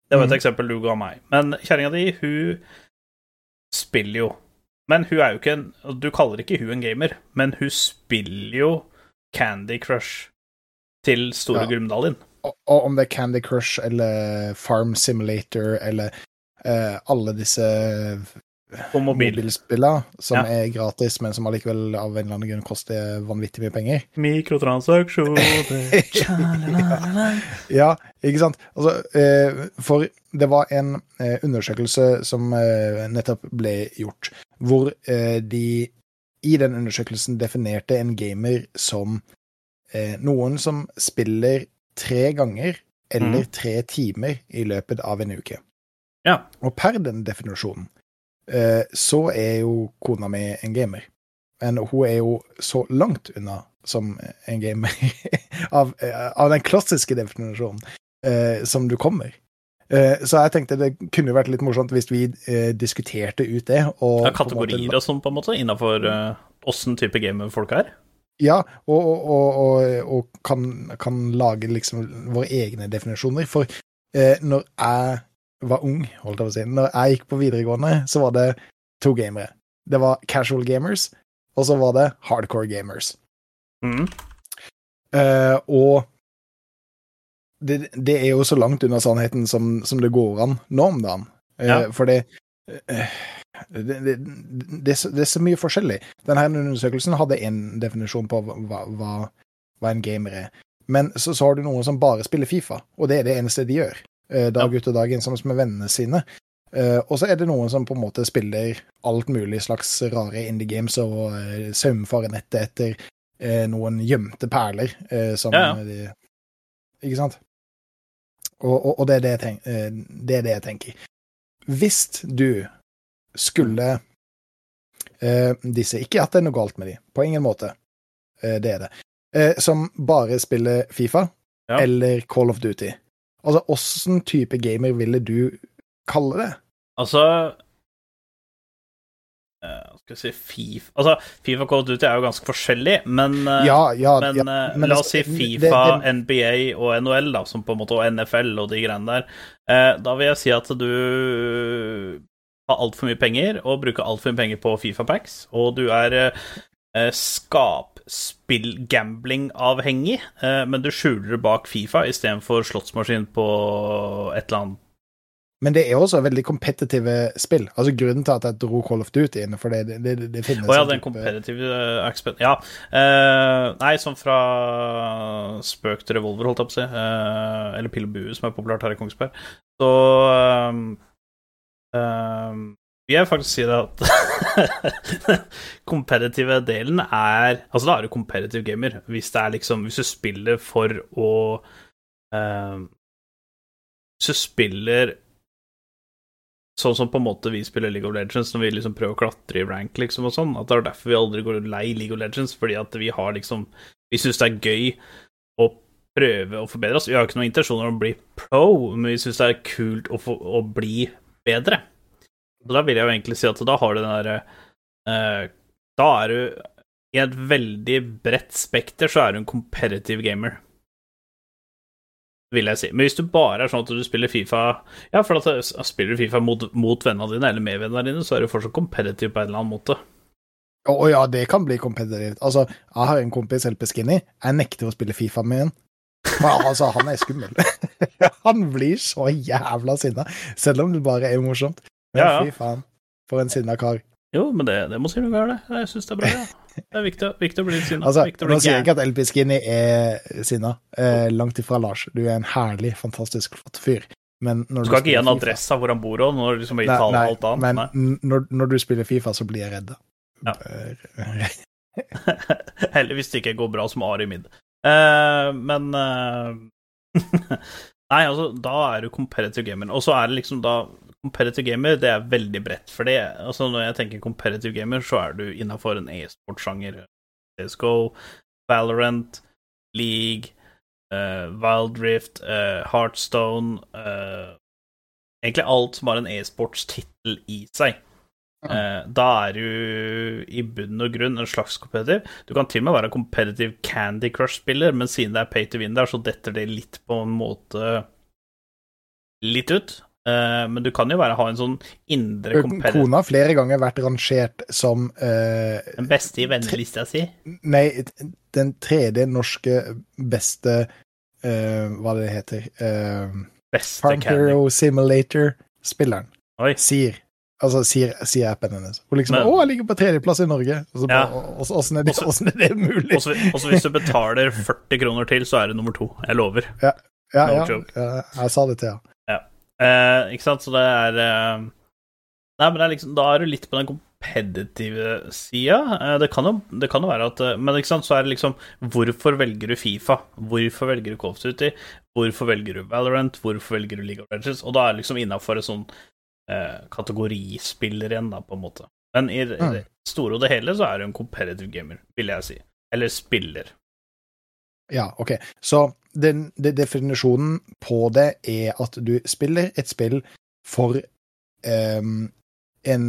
Det var et mm. eksempel du ga meg. Men kjerringa di, hun spiller jo. Men hun er jo ikke en Du kaller ikke hun en gamer, men hun spiller jo Candy Crush til store Ja. Grumdalin. og, og om det er Candy Crush eller Farm Simulator eller uh, alle disse På mobil. mobilspillene som Ja. er gratis, men som allikevel av en eller annen grunn koster vanvittig mye penger. Mikrotransaksjoner Tja-la-la-la. Ja, ikke sant? Altså, eh, for det var en eh, undersøkelse som eh, nettopp ble gjort, hvor eh, de i den undersøkelsen definerte en gamer som eh, noen som spiller tre ganger eller Mhm. tre timer i løpet av en uke. Ja. Og per den definisjonen eh, så er jo kona mi en gamer. Men hun er jo så langt unna som en gamer av, eh, av den klassiske definisjonen eh, som du kommer. Eh, så jeg tenkte det kunne vært litt morsomt hvis vi eh, diskuterte ut det. Og Ja, måte- kategorier og sånn, på en måte, innafor åssen type gamer folk er. Ja, og, og, og, og, kan, kan lage liksom våre egne definisjoner. For eh, når jeg var ung, holdt jeg på å si, når jeg gikk på videregående, så var det to gamere. Det var casual gamers, og så var det hardcore gamers. Mhm. Eh, og det, det er jo så langt unna sannheten som, som det går an nå om dagen. Eh, Ja. For det, eh, det, det, er så- det er så mye forskjellig. Denne undersøkelsen hadde en definisjon på hva, hva, hva en gamer er. Men så, så har du noen som bare spiller Fifa, og det er det eneste de gjør. eh, Dag Ja. ut og dag inn sammen med vennene sine. Uh, og så er det noen som på en måte spiller alt mulig slags rare indie games og uh, saumfarer nettet etter uh, noen gjemte perler uh, som Ja, ja. de Ikke sant? Og, og, og det, er det, jeg tenk, eh, det er det jeg tenker. Hvis du skulle uh, disse Ikke at det er noe galt med de, på ingen måte. Uh, det er det. Uh, som bare spiller Fifa Ja. eller Call of Duty. Altså, åssen type gamer ville du kalle det? Altså skal jeg si FIFA Altså, Fifa og Call of Duty er jo ganske forskjellig, men, eh, Ja, ja, men, ja. eh, men la oss si Fifa, det- NBA og NHL, da, som på en måte, og NFL og de greiene der. Eh, da vil jeg si at du har altfor mye penger og bruker altfor mye penger på Fifa-packs, og du er eh, eh, skapspill-gambling-avhengig, eh, men du skjuler det bak Fifa slottsmaskin på et eller annet Men det er også veldig kompetitive spill. Altså Grunnen til at jeg dro Call of Duty inn, for det, det, det, finnes Å ja, en den kompetitive competitive Ja. Uh, nei, sånn fra spøk til revolver, holdt jeg på å si. Uh, eller pil og bue, som er populært her i Kongsberg. Så ehm, ehm, vil jeg faktisk si det at kompetitive delen er Altså, da er du competitive gamer. Hvis det er liksom Hvis du spiller for å ehm, Hvis du spiller Sånn som på en måte vi spiller League of Legends når vi liksom prøver å klatre i rank, liksom, og sånn. At det er derfor vi aldri går lei League of Legends, fordi at vi har liksom Vi syns det er gøy å prøve å forbedre oss. Vi har ikke noen intensjoner om å bli pro, men vi syns det er kult å, få, å bli bedre. Så da vil jeg jo egentlig si at da har du den derre eh, Da er du I et veldig bredt spekter så er du en competitive gamer vil jeg si. Men hvis du bare er sånn at du spiller Fifa Ja, for at spiller du Fifa mot, mot vennene dine eller med vennene dine, så er du fortsatt competitive på en eller annen måte. Å ja, det kan bli competitive. Altså, jeg har en kompis, LP Skinny. Jeg nekter å spille Fifa med en Men altså, han er skummel. han blir så jævla sinna, selv om det bare er morsomt. Men Ja, ja. fy faen, for en sinna kar. Jo, men det, det må si noe galt det. Jeg syns det er bra, ja. Det er viktig, viktig å bli litt sinna. Altså, nå sier jeg ikke at LP Skinny er sinna. Eh, langt ifra Lars. Du er en herlig, fantastisk flott fyr. Men når Du skal ikke gi en adresse av hvor han bor òg, når du liksom Nei, i nei, alt annet. men Nei. når, når du spiller Fifa, så blir jeg redd. Ja. Heller hvis det ikke går bra som Ari Mid. Eh, men eh, Nei, altså, da er du competitive gamer. Og så er det liksom da Competitive gamer, det er veldig bredt. For det, altså når jeg tenker competitive gamer, så er du innafor en e-sportsjanger. CSGO, Valorant, League, uh, Wild Rift, eh, Heartstone uh, Egentlig alt som har en e-sportstittel i seg. Eh, da er du i bunn og grunn en slags competitive. Du kan til og med være competitive Candy Crush-spiller, men siden det er pay to win der, så detter det litt på en måte litt ut. Eh, men du kan jo bare ha en sånn indre competitive Kona har flere ganger vært rangert som uh, Den beste i vennelista si. Nei, den tredje norske beste uh, Hva det heter uh, Beste Farm Hero Simulator-spilleren. Sier. Altså, sier, sier appen hennes. Hun liksom Men- 'Å, jeg ligger på tredjeplass i Norge'. Så Ja. bare, «Å, å, Åssen er, det- Også- er det mulig? Og så hvis du betaler 40 kroner til, så er du nummer to. Jeg lover. ja, ja, ja, jeg sa det til henne. Eh, ikke sant, så det er eh, Nei, men det er liksom, da er du litt på den kompetitive sida. Eh, det, kan jo, det kan jo være at eh, Men ikke sant, så er det liksom Hvorfor velger du Fifa? Hvorfor velger du Call of Duty? Hvorfor velger du Valorant? Hvorfor velger du League of Legends? Og da er det liksom innafor en sånn eh, kategorispiller igjen, da, på en måte. Men i det Mm. store og det hele så er du en competitive gamer, vil jeg si. Eller spiller. Ja, OK. Så den, den, definisjonen på det er at du spiller et spill for um, en,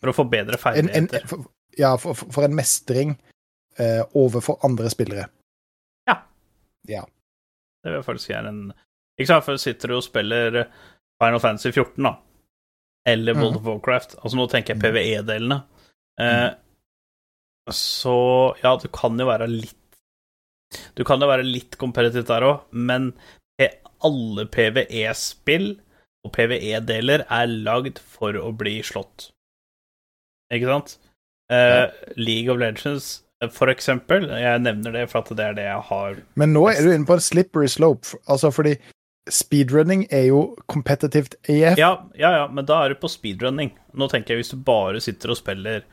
For å få bedre en, en ferdigheter. for, Ja, for, for en mestring uh, overfor andre spillere. ja Det vil jeg faktisk er en Ikke sant, for sitter du og spiller Final Fantasy 14, da, eller World mm. of Warcraft Altså nå tenker jeg Mhm. PVE-delene. Eh, så ja, du kan jo være litt Du kan jo være litt competitive der òg, men alle PVE-spill og PVE-deler er lagd for å bli slått. Ikke sant? Uh, League of Legends, eh, for eksempel. Jeg nevner det for at det er det jeg har Men nå er du inne på en slippery slope, altså fordi speedrunning er jo competitive AF. Ja, ja, ja, men da er du på speedrunning. Nå tenker jeg hvis du bare sitter og spiller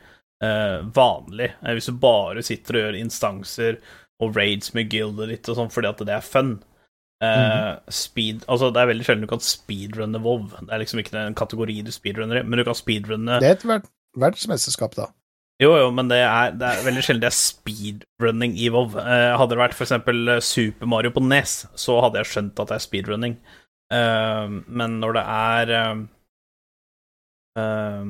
uh, vanlig, hvis du bare sitter og gjør instanser og raids med gilder ditt og sånn fordi at det er fun. Uh, speed, altså Det er veldig sjelden du kan speedrunne WoW. Det er liksom ikke en kategori du speedrunner i, men du kan speedrunne Det er et ver verdensmesterskap, da. Jo, jo, men det er, det er veldig sjelden det er speedrunning i WoW. Uh, hadde det vært for eksempel Super Mario på NES, så hadde jeg skjønt at det er speedrunning. Uh, men når det er eh,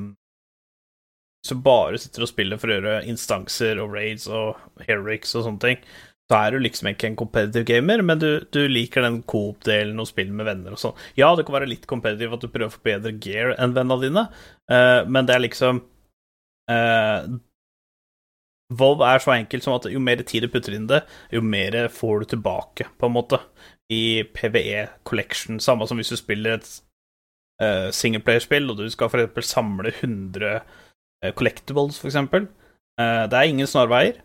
eh, du bare sitter og spiller for å gjøre instanser og raids og heroics og sånne ting, så er du liksom ikke en competitive gamer, men du, du liker den coop-delen og spill med venner og sånn. Ja, det kan være litt competitive at du prøver å få bedre gear enn vennene dine, uh, men det er liksom uh, WoW er så enkelt som at jo mer tid du putter inn det, jo mer får du tilbake, på en måte, i PVE Collection. Samme som hvis du spiller et uh, singleplayerspill, og du skal eksempel samle 100 eh, collectibles, for eksempel. Eh, det er ingen snarveier,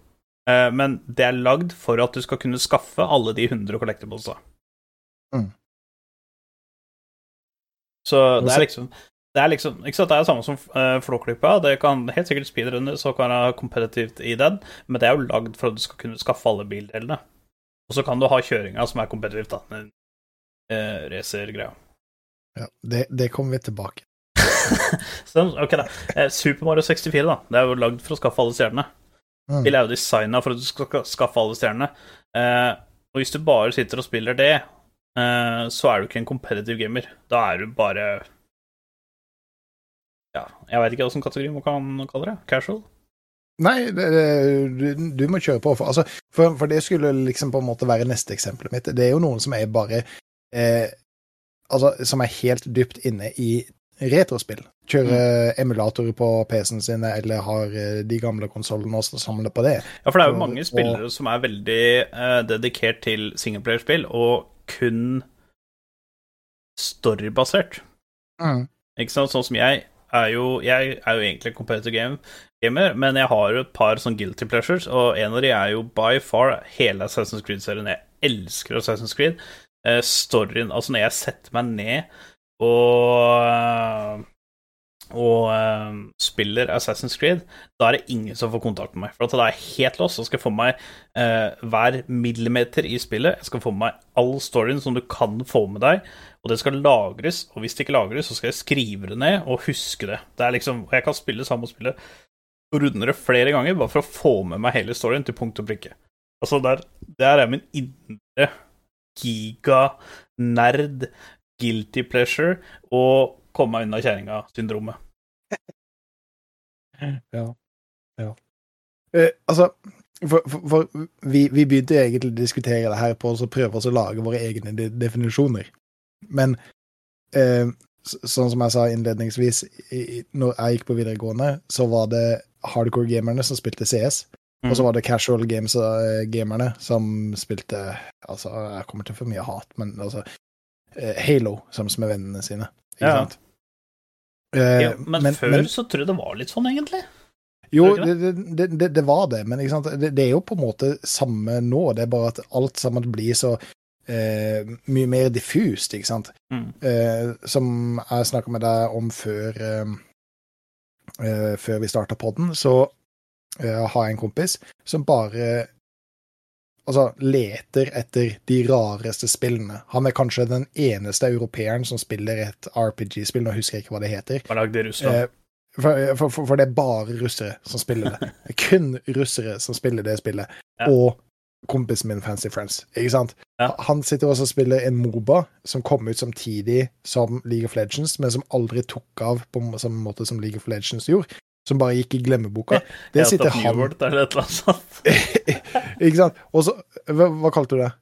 eh, men det er lagd for at du skal kunne skaffe alle de 100 collectiblesa. Mm. Så det er liksom det er liksom, ikke sant, det er samme som uh, Flåklypa. Det kan helt sikkert speedrunnes og kan være kompetitivt i den, men det er jo lagd for at du skal kunne skaffe alle bildelene. Og så kan du ha kjøringa som er kompetitivt, da. Uh, racergreia. Ja, det, det kommer vi tilbake ok, da. Eh, Super Mario 64, da. Det er jo lagd for å skaffe alle stjernene. Mm. Spillet er jo designa for at du skal skaffe alle stjernene. Eh, og hvis du bare sitter og spiller det, eh, så er du ikke en competitive gamer. Da er du bare Ja, jeg veit ikke hvilken kategori man kan kalle det. Casual? Nei, det, det, du, du må kjøre på. For, altså, for, for det skulle liksom på en måte være neste eksempelet mitt. Det er jo noen som er bare eh, Altså, som er helt dypt inne i retrospill. Kjører emulatorer på PC-en sine, eller har eh, de gamle konsollene og samler på det. Ja, for det er jo Og- mange spillere som er veldig uh, dedikert til singleplayerspill, og kun storybasert. Ikke sant? Sånn som jeg er jo Jeg er jo egentlig en competitive game, gamer, men jeg har jo et par sånn guilty pleasures, og en av de er jo by far hele Assassin's Creed-serien. Jeg elsker Assassin's Creed. Uh, storyen Altså, når jeg setter meg ned og og um, spiller Assassin's Creed, da er det ingen som får kontakt med meg. For da er jeg helt lost og skal få meg uh, hver millimeter i spillet. Jeg skal få med meg all storyen som du kan få med deg, og det skal lagres. Og hvis det ikke lagres, så skal jeg skrive det ned og huske det. Det liksom, Jeg kan spille samme spillet og runde det flere ganger bare for å få med meg hele storyen til punkt og prikke. Altså, der, der er min indre giga-nerd, guilty pleasure, og komme meg unna kjerringa-syndromet. Ja. ja. Eh, altså, for, for, for vi, vi begynte egentlig å diskutere det her på å prøve oss å lage våre egne de definisjoner. Men eh, sånn som jeg sa innledningsvis, i, når jeg gikk på videregående, så var det hardcore-gamerne som spilte CS. Og så var det casual games-gamerne som spilte Altså, jeg kommer til for mye hat, men altså eh, Halo sammen med vennene sine. Ikke Ja. sant? Eh, Ja, men, før så tror jeg det var litt sånn, egentlig. jo, det det, det, det, var det, men? Det, det er jo på en måte samme nå. Det er bare at alt sammen blir så eh, mye mer diffust, ikke sant. Mm. Eh, som jeg snakka med deg om før eh, eh, Før vi starta podden, så eh, har jeg en kompis som bare altså, leter etter de rareste spillene. Han er kanskje den eneste europeeren som spiller et RPG-spill, nå husker jeg ikke hva det heter. Hva lagde Russland. Eh, for, for, for, for det er bare russere som spiller det. Det er Kun russere som spiller det spillet. Ja. Og kompisen min Fancy Friends. Ikke sant? Ja. Han sitter også og spiller en Moba som kom ut samtidig som League of Legends, men som aldri tok av på samme måte som League of Legends gjorde. Som bare gikk i glemmeboka. Det jeg sitter han World eller et eller annet sånt. Ikke sant? Og så hva, hva kalte du det?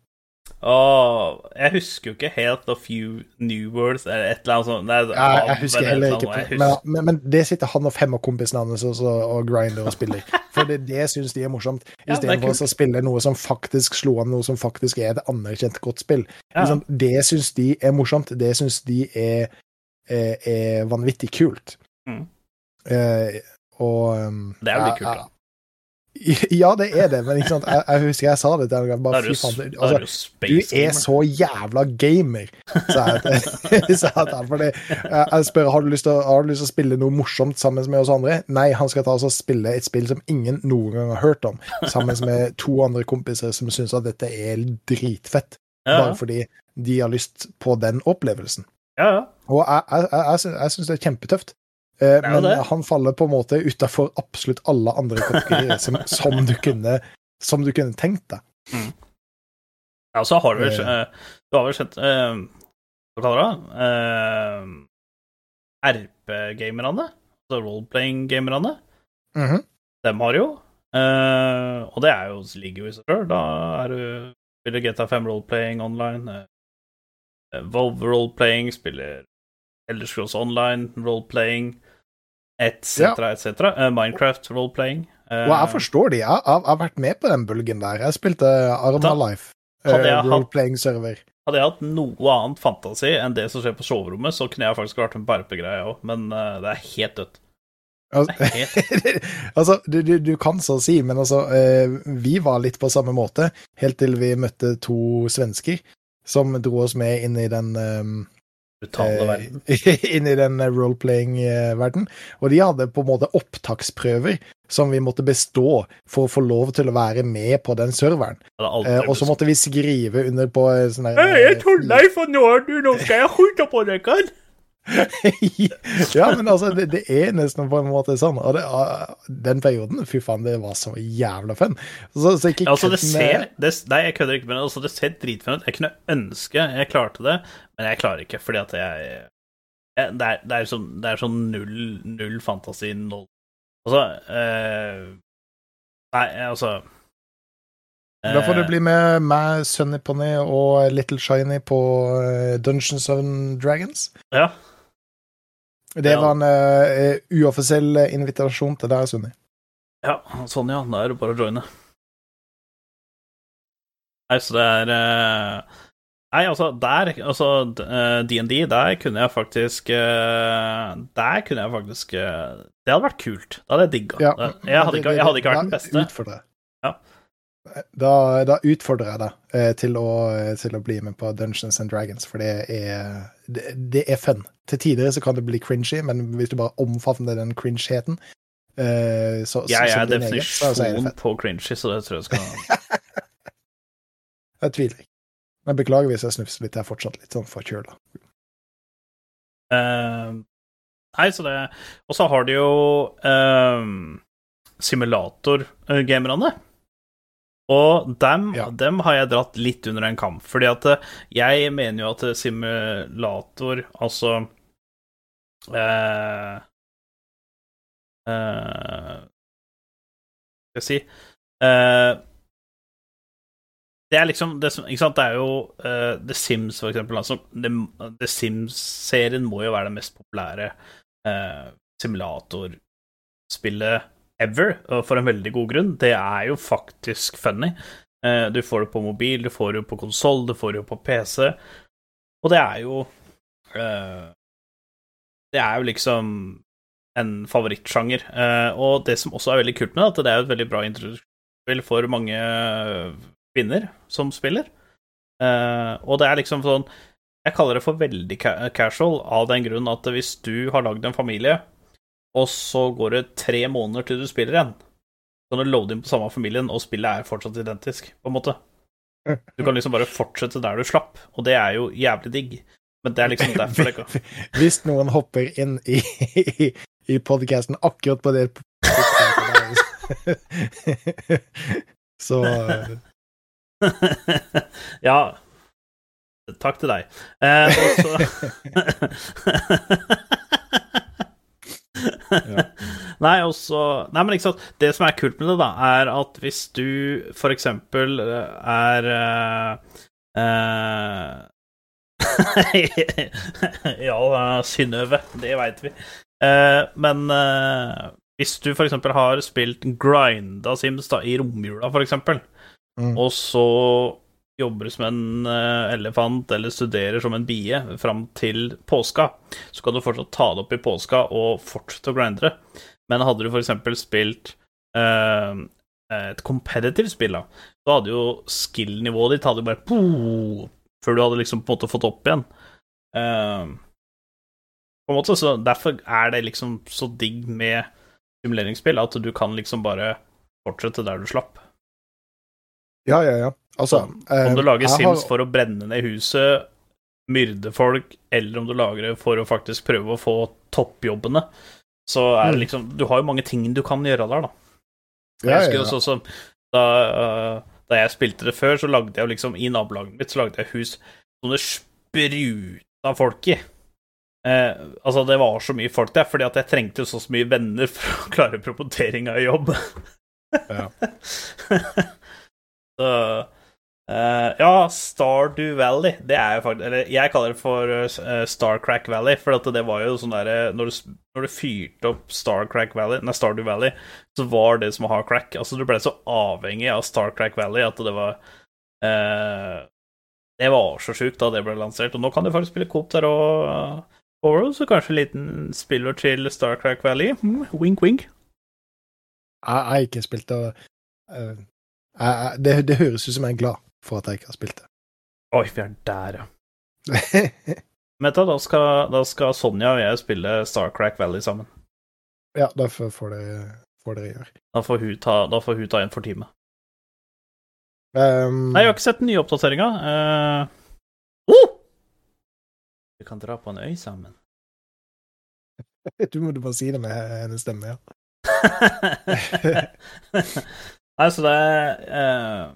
Åh, jeg husker jo ikke helt of you New Worlds eller et eller annet sånt. Nei, Ja, jeg husker heller ikke. Husker. Men, men, men det sitter han og fem av kompisene hans og, så- og grinder og spiller. For det, det syns de er morsomt. Istedenfor ja, å spille noe som faktisk slo an, noe som faktisk er et anerkjent godt spill. Ja. Det syns de er morsomt. Det syns de er, er, er vanvittig kult. Mm. Eh, og um, Det er jo litt kult, da. Ja, det er det, men ikke sant? Jeg, jeg husker jeg sa det til ham. Bare fy du, faen. Altså, du er så jævla gamer, sa jeg til til. Fordi jeg spør har du lyst til å, har du lyst til å spille noe morsomt sammen med oss andre. Nei, han skal ta oss og spille et spill som ingen noen gang har hørt om, sammen med to andre kompiser som syns at dette er dritfett, bare fordi de har lyst på den opplevelsen. ja, ja. Og jeg, jeg, jeg, jeg syns det er kjempetøft. Eh, men det. han faller på en måte utafor absolutt alle andre kategorier som, som, du kunne, som du kunne tenkt deg. Ja, så har du vel Eh. eh, Du har vel sett Hva kaller du det? Uh, RP-gamerne? Altså role-playing-gamerne? -hmm. Dem har jo. Og det jo, ligger jo i seg sjøl. Da er du spiller GTA 5 role-playing online. Volve role-playing, spiller Elder Scrolls Online role-playing, etc., Ja. etc. Eh, Minecraft role-playing. Eh, Og jeg forstår de. Jeg, jeg, jeg har vært med på den bølgen der. Jeg spilte Arma Life. uh, role-playing-server. Hadde jeg hatt noe annet fantasi enn det som skjer på soverommet, så kunne jeg faktisk vært med på RP-greia òg, men uh, det er helt dødt. Altså, altså du, du, du kan så si, men altså eh, Vi var litt på samme måte, helt til vi møtte to svensker som dro oss med inn i den eh, brutale verden. inn i den role-playing-verden. Og de hadde på en måte opptaksprøver som vi måtte bestå for å få lov til å være med på den serveren. Eh, og så måtte vi skrive under på eh, sånn der Hei, jeg er deg for nå, du, nå skal jeg skjuta på dere! ja, men altså, det, det er nesten på en måte sånn. Og det, ah, den perioden, fy faen, det var så jævla fun. Så, så ikke Altså, det ser det, Nei, jeg kødder ikke med det. Altså, det ser dritfint ut. Jeg kunne ønske jeg klarte det, men jeg klarer ikke, fordi at jeg, jeg det, er, det, er sånn, det er sånn null, null fantasi, null Altså øh, Nei, altså Da får du eh, bli med meg, Sunny Pony og Little Shiny på eh, Dungeons and Dragons. Ja. Det Ja. var en uh, uoffisiell invitasjon til deg, Sunni. Ja, sånn ja. Da er det bare å joine. Nei, så det er uh... Nei, altså, der Altså, eh, DND, der kunne jeg faktisk uh... Der kunne jeg faktisk eh, Det hadde vært kult. Det hadde jeg digga. Ja, jeg, hadde ikke- jeg hadde ikke vært den beste. Ut for det. Ja. Da, da utfordrer jeg deg eh, til å, til å bli med på Dungeons and Dragons, for det er, det, det er fun. Til tider så kan det bli cringy, men hvis du bare omfavner den cringeheten eh, så, så, Jeg ja, er din egen, så, så er på cringy, så det tror jeg skal Jeg tviler ikke. Men beklager hvis jeg snufser litt. Jeg er fortsatt litt sånn forkjøla. Uh, Nei, så det Og så har de jo uh, simulatorgamerne. Og dem, Ja. dem har jeg dratt litt under en kamp, fordi at eh, jeg mener jo at simulator, altså eh, eh, Skal jeg si eh, Det er liksom det som, Ikke sant, det er jo eh, The Sims, for eksempel. Altså, The, The Sims-serien må jo være det mest populære eh, simulatorspillet ever, og for en veldig god grunn. Det er jo faktisk funny. Eh, du får det på mobil, du får det på konsoll, du får det på PC, og det er jo eh, Det er jo liksom en favorittsjanger. Eh, og det som også er veldig kult med det, at det er et veldig bra introduksjonsspill for mange kvinner som spiller. Og det er liksom sånn Jeg kaller det for veldig casual av den grunn at hvis du har lagd en familie, og så går det tre måneder til du spiller igjen, så kan du loade inn på samme familien, og spillet er fortsatt identisk, på en måte. Du kan liksom bare fortsette der du slapp, og det er jo jævlig digg. Men det er liksom derfor det kan Hvis noen hopper inn i, i, i podkasten akkurat på det Så Ja. Takk til deg. Eh, og Nei, også, Nei, men ikke sant. Det som er kult med det, da, er at hvis du eksempel eh, er uh, uh, Ja, Synnøve, det veit vi. Eh, men eh, hvis du eksempel har spilt grinda Sims da, i romjula, eksempel, Mm. og så jobber som en eh, elefant eller studerer som en bie fram til påska, så kan du fortsatt ta det opp i påska og fortsette å grinde det. Men hadde du eksempel spilt eh, et competitive spill, da, så hadde jo skill-nivået ditt hadde bare po, før du hadde liksom på en måte fått opp igjen. Eh, på en måte, så Derfor er det liksom så digg med simuleringsspill at du kan liksom bare fortsette der du slapp. Ja, ja, ja. Altså Om du eh, lager Sims har- for å brenne ned huset, myrde folk, eller om du lager det for å faktisk prøve å få toppjobbene, så er det Mm. liksom Du har jo mange ting du kan gjøre der, da. Jeg husker ja. sånn som da, øh, da jeg spilte det før, så lagde jeg liksom I nabolaget mitt så lagde jeg hus som det spruta folk i. Eh, altså, det var så mye folk der, fordi at jeg trengte så mye venner for å klare promoteringa i jobb. Ja. så eh, Ja, Stardew Valley, det er jo faktisk Eller jeg kaller det for uh, Starcrack Valley, for det var jo sånn derre når, du- når du fyrte opp Starcrack Valley, nei, Stardew Valley, så var det som å ha crack. Altså, du ble så avhengig av Starcrack Valley at det var uh, Det var så sjukt da det ble lansert. Og nå kan du faktisk spille Coop der og uh, så kanskje en liten spiller til Starcrack Valley. Mm, wink, wink. Jeg har ikke spilt eh, jeg- det. Det høres ut som jeg er glad for at jeg ikke har spilt det. Oi, vi er der, ja. Meta, da skal, da skal Sonja og jeg spille Starcrack Valley sammen. ja, derfor får dere, gjøre. Da får hun ta, da får hun ta en for teamet. Um, Nei, jeg har ikke sett den nye oppdateringa. Uh, oh! Vi kan dra på en øy sammen. Du må du bare si det med hennes stemme, ja. Nei, så det uh,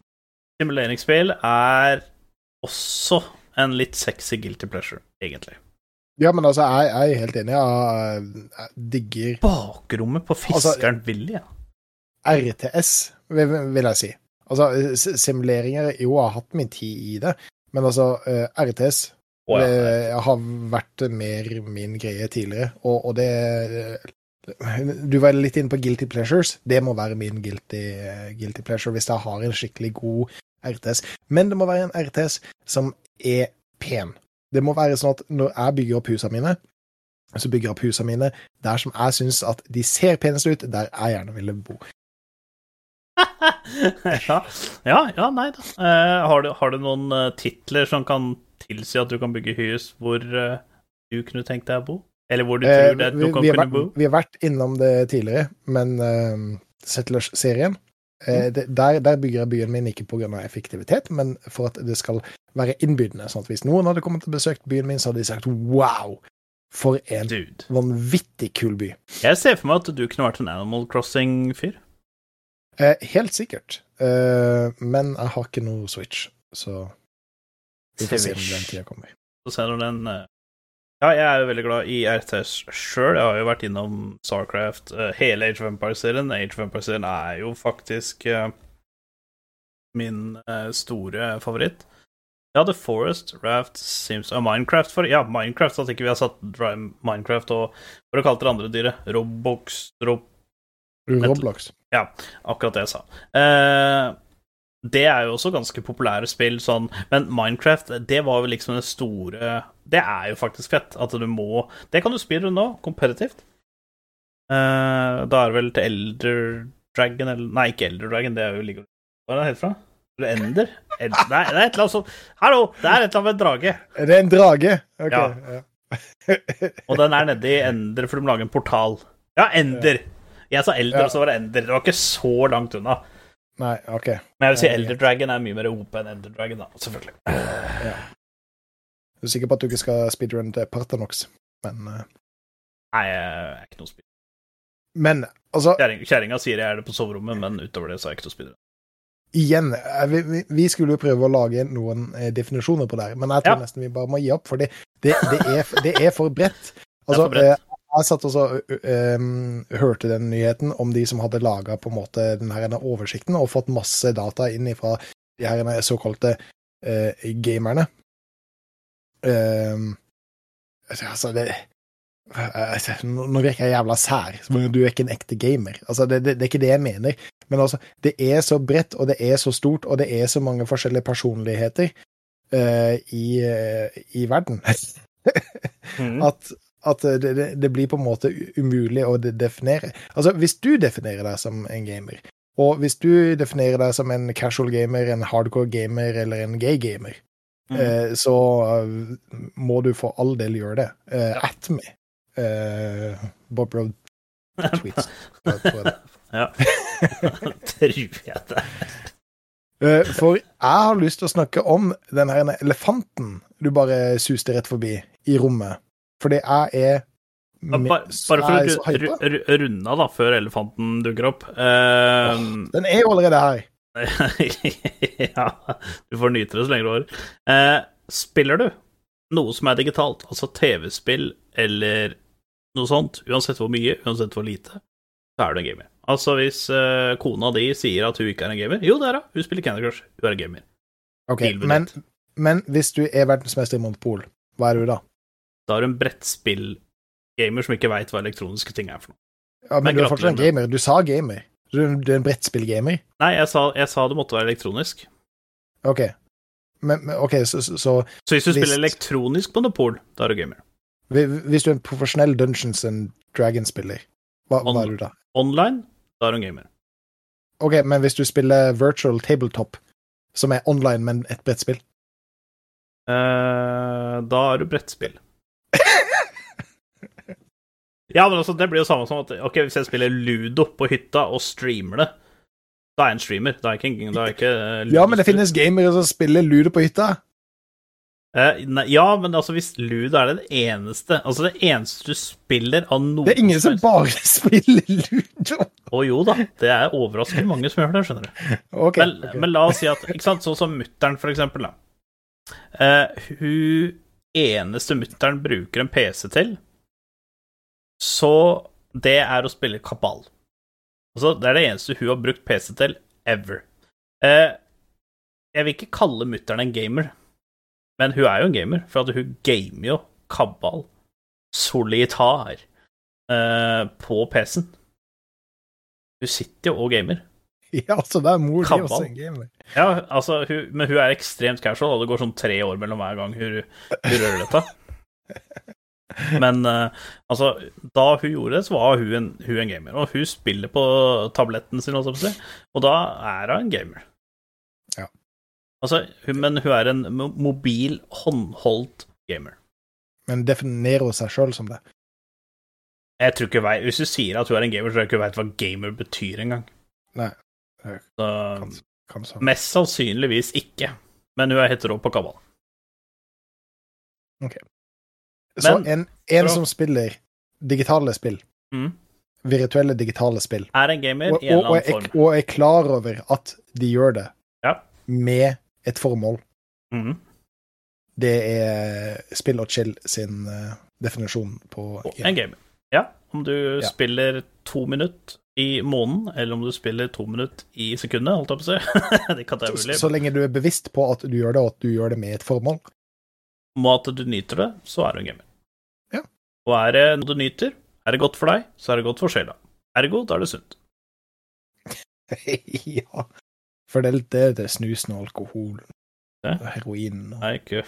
Simuleringsspill er også en litt sexy guilty pleasure, egentlig. Ja, men altså, jeg, jeg er helt enig. Jeg, jeg digger Bakrommet på Altså- Fiskeren Willy, ja. RTS, vil, vil jeg si. Altså, simuleringer Jo, jeg har hatt min tid i det, men altså, eh, RTS oh, ja. det har vært mer min greie tidligere, og, og det Du var litt inne på guilty pleasures. Det må være min guilty, guilty pleasure hvis jeg har en skikkelig god RTS. Men det må være en RTS som er pen. Det må være sånn at når jeg bygger opp husene mine, så bygger jeg opp husene mine der som jeg syns at de ser penest ut, der jeg gjerne ville bo. ja, ja, ja, nei da. Uh, har, du, har du noen eh, titler som kan tilsi at du kan bygge hus hvor uh, du kunne tenkt deg å bo? Eller hvor du tror det, du vi, kan vi, kunne vært, bo? vi har vært innom det tidligere, men Settlers-serien der, der bygger jeg byen min ikke pga. effektivitet, men for at det skal være innbydende. Sånn at hvis noen hadde kommet og besøkt byen min, så hadde de sagt wow, for en Dude. vanvittig kul by. Jeg ser for meg at du kunne vært en Animal Crossing-fyr. Eh, helt sikkert. Eh, men jeg har ikke noe Switch, så vi får se når den tida kommer. Så ser du den eh, Ja, jeg er jo veldig glad i RTS sjøl. Jeg har jo vært innom Starcraft, eh, hele Age of Empires-serien. Age of Empires-serien er jo faktisk eh, min eh, store favoritt. Ja, The Forest, Raft, Sims og Minecraft. For, ja, Minecraft, at ikke vi har satt Minecraft og for å kalte det andre dyret? Robbox? Rob, Roblox. Ja, akkurat det jeg sa. Eh, det er jo også ganske populære spill, sånn, men Minecraft, det var jo liksom det store Det er jo faktisk fett. At du må Det kan du spille nå, kompetitivt. Uh, da er det vel til Elder Dragon eller Nei, ikke Elder Dragon, det er jo League Hva er det helt fra? Ender? Elder, nei, det er et eller annet som Hallo! Det er et eller annet med en drage. Det Er en drage? Ok. Ja. Og den er nede i Ender, for de må lage en portal. Ja, Ender! Jeg sa Elder, og så var det Ender. Det var ikke så langt unna. Nei, OK. Men jeg vil si Elder Dragon er mye mer OP enn Elder Dragon, da, selvfølgelig. Du er sikker på at du ikke skal speedrun til Partanox, men uh... Nei, jeg er ikke noe speed. Men altså, Kjerringa sier jeg er det på soverommet, men utover det så er jeg ikke noe speedrunner. igjen eh, vi, vi, skulle jo prøve å lage noen eh, definisjoner på det her, men jeg tror Ja. nesten vi bare må gi opp, for det, det, det, er, det er for bredt. Det er Altså, for bredt. Jeg satt også ø- ø, um, hørte den nyheten om de som hadde laga på en måte den oversikten og fått masse data inn fra de her såkalte uh, gamerne. Um, altså, det altså, Nå virker jeg jævla sær, om du er ikke en ekte gamer. Altså, det, det, det er ikke det jeg mener. Men altså, det er så bredt, og det er så stort, og det er så mange forskjellige personligheter uh, i, uh, i verden. Mhm. at, at det, det, det blir på en måte umulig å definere. Altså, hvis du definerer deg som en gamer, og hvis du definerer deg som en casual gamer, en hardcore gamer eller en gay gamer, mm. eh, så eh, må du for all del gjøre det. Eh, Ja. At me. Eh, Bob Road tweets. Ja. Tror jeg det. Eh, For jeg har lyst til å snakke om den her elefanten du bare suste rett forbi i rommet. Fordi jeg er Bare, for å runde av, da, før elefanten dukker opp. Eh, Den er jo allerede her. ja, du får nyte det så lenge du har. Eh, spiller du noe som er digitalt, altså TV-spill eller noe sånt, uansett hvor mye, uansett hvor lite, så er du en gamer. Altså hvis eh, kona di sier at hun ikke er en gamer Jo, det er hun. Hun spiller Candy Crush. Hun er en gamer. Okay, men, men hvis du er verdensmester i Monopol, hva er du da? Da er du en brettspill-gamer som ikke veit hva elektroniske ting er for noe. Ja, men Men du er fortsatt en gamer. Du sa gamer. Du, du er en brettspillgamer. Nei, jeg sa, jeg sa det måtte være elektronisk. Ok. Men, men ok, så, så, så Så hvis du Hvis- spiller elektronisk Monopol, da er du gamer. hvis du er en profesjonell Dungeons and Dragons-spiller, hva, hva er du da? Online, da er du en gamer. Ok, men hvis du spiller virtual tabletop, som er online, men et brettspill Eh, da er du brettspill. Ja, men altså, det blir jo samme som at Ok, hvis jeg spiller Ludo på hytta og streamer det, da er jeg en streamer. Da er jeg ikke da er jeg ikke ludo Ja, men det finnes gamere som spiller ludo på hytta. Eh, nei, Ja, men altså, hvis Ludo er det eneste Altså, det eneste du spiller av noe Det er ingen som bare spiller ludo. Å jo da, det er overraskende mange som gjør det, skjønner du. Okay, Men, okay. men la oss si at ikke sant, Sånn som mutter'n, for eksempel. Da. Eh, hun eneste mutter'n bruker en PC til, så det er å spille kabal. Altså, det er det eneste hun har brukt PC til ever. Eh, jeg vil ikke kalle mutter'n en gamer, men hun er jo en gamer, for at hun gamer jo kabal solitar eh, på PC-en. Hun sitter jo og gamer. Ja, altså, det er mor di også en gamer. Ja, altså, hun, men hun er ekstremt casual, og det går sånn tre år mellom hver gang hun, hun rører dette. Men eh, altså, da hun gjorde det, så var hun en, hun en gamer. Og hun spiller på tabletten sin, holdt jeg på å si, og da er hun en gamer. Ja. Altså, hun, men hun er en mobil, håndholdt gamer. Men definerer hun seg sjøl som det? Jeg tror ikke vei, Hvis du sier at hun er en gamer, så tror jeg ikke hun veit hva gamer betyr engang. Nei. Så, Kan, kan mest sannsynligvis ikke. Men hun er hetero på kabal. Så en, en som spiller digitale spill, Mm. virtuelle digitale spill, Er en gamer og, i en eller annen er, form. og er klar over at de gjør det Ja. med et formål, Mm. det er Spill og chill sin uh, definisjon på Og En gamer. Ja, om du Ja. spiller to minutter i måneden, eller om du spiller to minutter i sekundet, holdt jeg på å si. det så, så lenge du er bevisst på at du gjør det, og at du gjør det med et formål. Med at du nyter det, så er du en gamer. Og er det noe du nyter, er det godt for deg, så er det godt for sjela. Ergo, da er det sunt. ja. For det, det, det er snusen og alkohol og heroin og Nei, ikke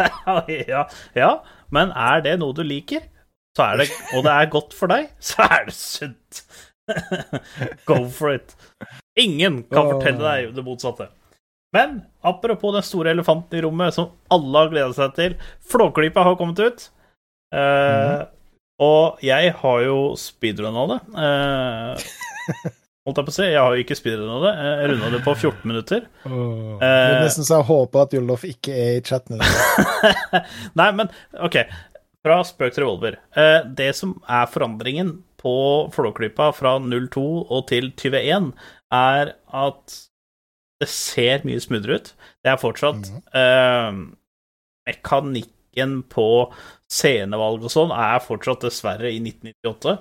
ja, ja, men er det noe du liker, så er det, og det er godt for deg, så er det sunt. Go for it. Ingen kan fortelle deg det motsatte. Men apropos den store elefanten i rommet som alle har gleda seg til. Flåklypa har kommet ut. Eh, Og jeg har jo speedrunna det. Eh, holdt jeg på å si. Jeg har jo ikke speedrunna det. Jeg runda det på 14 minutter. Det er nesten så jeg håper at Jollof ikke er i chatten. Nei, men OK. Fra spøk til revolver. Eh, det som er forandringen på Flåklypa fra 02 og til 21, er at det ser mye smoothere ut. Det er fortsatt eh, Mekanikken på scenevalg og sånn er fortsatt dessverre i 1998.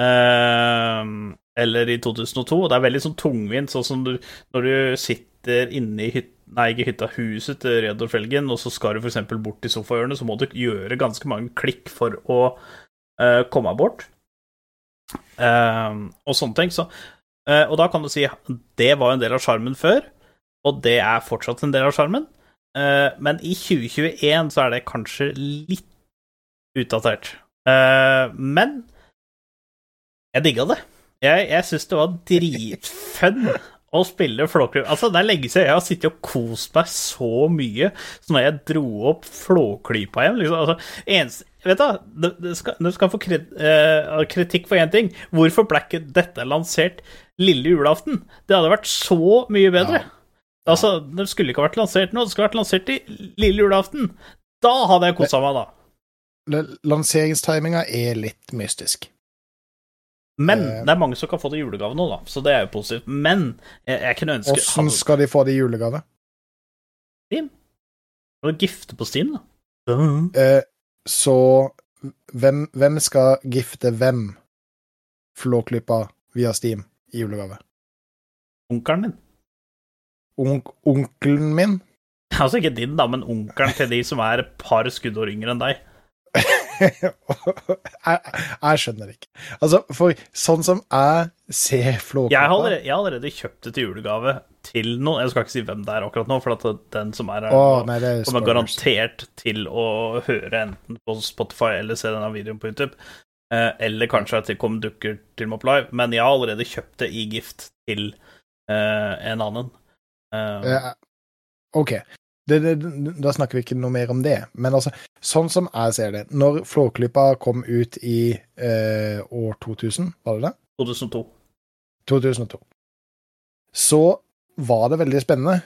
Eh, eller i 2002. Og det er veldig sånn tungvint, sånn som du, når du sitter inne i hytta Nei, ikke hytta, huset til Reodor Felgen, og så skal du f.eks. bort til sofahjørnet, så må du gjøre ganske mange klikk for å uh, komme bort. Uh, og sånne ting. Så, eh, og da kan du si det var en del av sjarmen før, og det er fortsatt en del av sjarmen. Eh, men i 2021 så er det kanskje litt utdatert. Uh, men jeg digga det. Jeg, jeg syns det var dritfun å spille Flåklypa. Altså, det er lenge siden jeg har sittet og kost meg så mye som når jeg dro opp Flåklypa igjen. Liksom. Altså, eneste, vet du, det skal, skal få kred, uh, kritikk for én ting. Hvorfor ble ikke dette lansert lille julaften? Det hadde vært så mye bedre. Altså, Det skulle ikke vært lansert nå, det skulle vært lansert i lille julaften. Da hadde jeg kosa meg, da. Lanseringstiminga er litt mystisk. Men Eh. det er mange som kan få det i julegave nå, da, så det er jo positivt. Men jeg, jeg kunne ønske Åssen skal de få det i julegave? Steam Å gifte på Steam, da. Eh, så hvem, hvem skal gifte hvem Flåklypa via Steam i julegave? Onkelen min. Onk onkelen min? Altså ikke din, da, men onkelen til de som er et par skuddår yngre enn deg. jeg, jeg skjønner ikke. Altså, for sånn som jeg ser Flåklypa Jeg har, allerede, allerede kjøpt det til julegave til noen. Jeg skal ikke si hvem det er akkurat nå, for den som er her, nei, er kommer garantert til å høre enten på Spotify eller se denne videoen på YouTube. Eh, eller kanskje at det kom dukker til Mop Live. Men jeg har allerede kjøpt det i gift til eh, en annen. Eh, Eh, OK. Det, det, da snakker vi ikke noe mer om det. Men altså, sånn som jeg ser det Når Flåklypa kom ut i eh, år 2000, var det det? 2002. 2002. Så var det veldig spennende,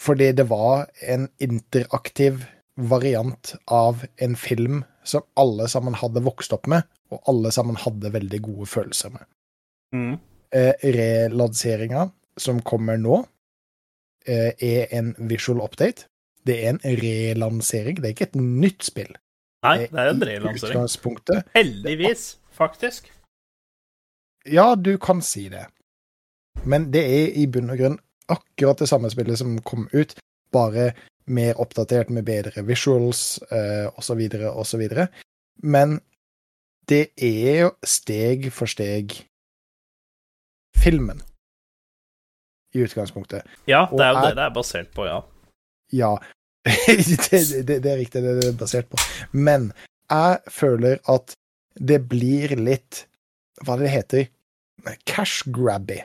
fordi det var en interaktiv variant av en film som alle sammen hadde vokst opp med, og alle sammen hadde veldig gode følelser med. Mm. Eh, relanseringa som kommer nå, eh, er en visual update. Det er en relansering, det er ikke et nytt spill. Nei, det er en relansering. Heldigvis, faktisk. Ja, du kan si det. Men det er i bunn og grunn akkurat det samme spillet som kom ut, bare mer oppdatert med bedre visuals eh, osv. osv. Men det er jo steg for steg filmen i utgangspunktet. Ja, det er jo det det er basert på, ja. Ja, det, det, det er riktig, det er det er basert på. Men jeg føler at det blir litt Hva det heter Cash grabby.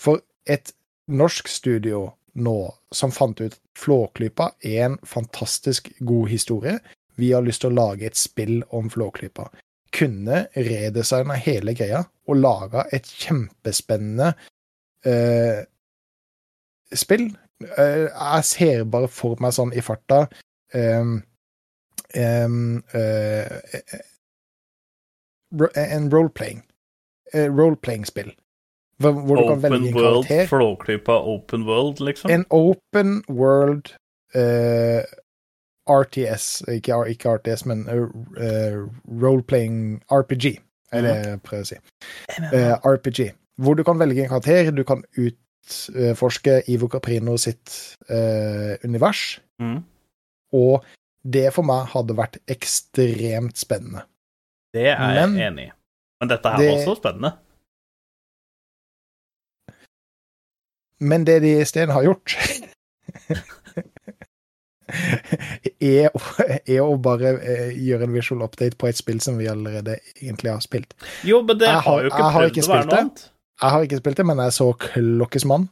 For et norsk studio nå som fant ut Flåklypa er en fantastisk god historie. Vi har lyst til å lage et spill om Flåklypa. Kunne redesigna hele greia og laga et kjempespennende eh, spill. Eh, jeg ser bare for meg sånn i farta um, um, uh, eh, En roleplaying. Eh, Roleplaying-spill. Hvor, hvor du kan velge en World, karakter. Flåklypa Open World, liksom. En open world uh, RTS, ikke, ikke RTS, men uh, eh, roleplaying RPG, er det jeg prøver å si. Uh, RPG. Hvor du kan velge en karakter, du kan utforske Ivo Caprino sitt eh, univers, Mm. og det for meg hadde vært ekstremt spennende. Det er jeg enig i. Men dette her det- var også spennende. Men det de isteden har gjort er, å- er å bare eh, gjøre en visual update på et spill som vi allerede egentlig har spilt. Jo, men det har- har jo ikke prøvd å være noe det. Jeg har ikke spilt det, men jeg så Klokkes mann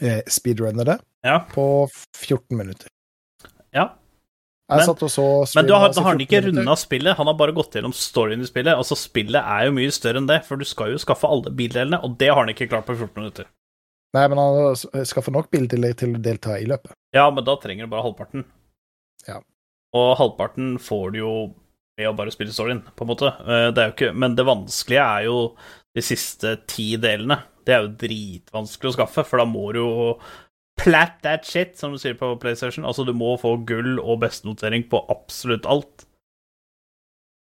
eh, speedrunne det Ja. på 14 minutter. Ja. Jeg Men- satt og så Men du har, han ikke 14 runda spillet, han har bare gått gjennom storyen i spillet. Altså, spillet er jo mye større enn det, for du skal jo skaffe alle bildelene, og det har han ikke klart på 14 minutter. Nei, men han har skaffa nok bildeler til å delta i løpet. Ja, men da trenger du bare halvparten. Ja. Og halvparten får du jo ved å bare spille storyen, på en måte. Eh, Det er jo ikke Men det vanskelige er jo de siste ti delene. Det er jo dritvanskelig å skaffe, for da må du jo plat that shit, som du sier på PlayStation. Altså, du må få gull og bestenotering på absolutt alt.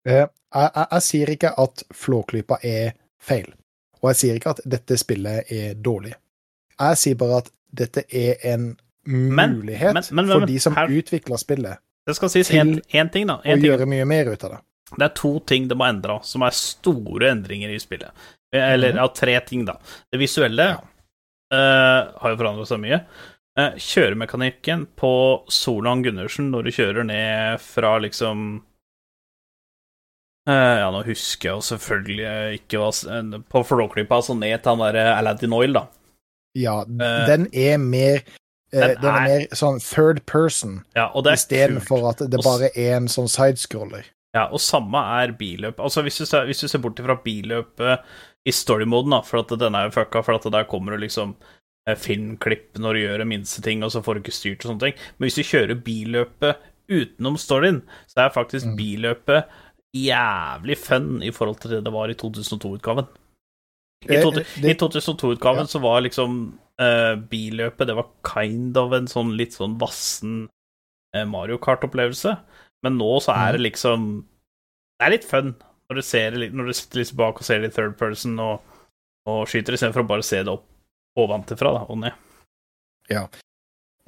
Eh, Jeg, jeg, jeg sier ikke at Flåklypa er feil, og jeg sier ikke at dette spillet er dårlig. Jeg sier bare at dette er en mulighet men- men- men- for de som her- utvikler spillet, Det skal sies Til én ting, da. å ting. gjøre mye mer ut av det. Det er to ting det må endre, som er store endringer i spillet. Eller Mhm. ja, tre ting, da. Det visuelle eh, har jo forandra seg mye. Uh, kjøremekanikken på Solan Gundersen når du kjører ned fra liksom Uh, Ja, nå husker jeg jo selvfølgelig ikke hva På Flåklypa, altså ned til han derre Aladdin Oil, da. Ja, uh, den er mer den Den er er- mer sånn third person, Ja, istedenfor at det bare er en sånn sidescroller. Ja, og samme er billøp. Altså, hvis du ser, hvis du ser bort fra billøpet i story-moden, da, for at den er jo fucka, for at der kommer det liksom eh, filmklipp når du gjør de minste ting, og så får du ikke styrt og sånne ting. Men hvis du kjører billøpet utenom storyen, så er faktisk Mm. billøpet jævlig fun i forhold til det det var i 2002-utgaven. I, Eh, to, i 2002-utgaven Ja. så var liksom uh, billøpet Det var kind of en sånn litt sånn vassen eh, Mario Kart-opplevelse. Men nå så er det Mm. liksom Det er litt fun når du, ser, når du sitter litt bak og ser det i third person og, og skyter, istedenfor å bare se det opp ovenfra og ned.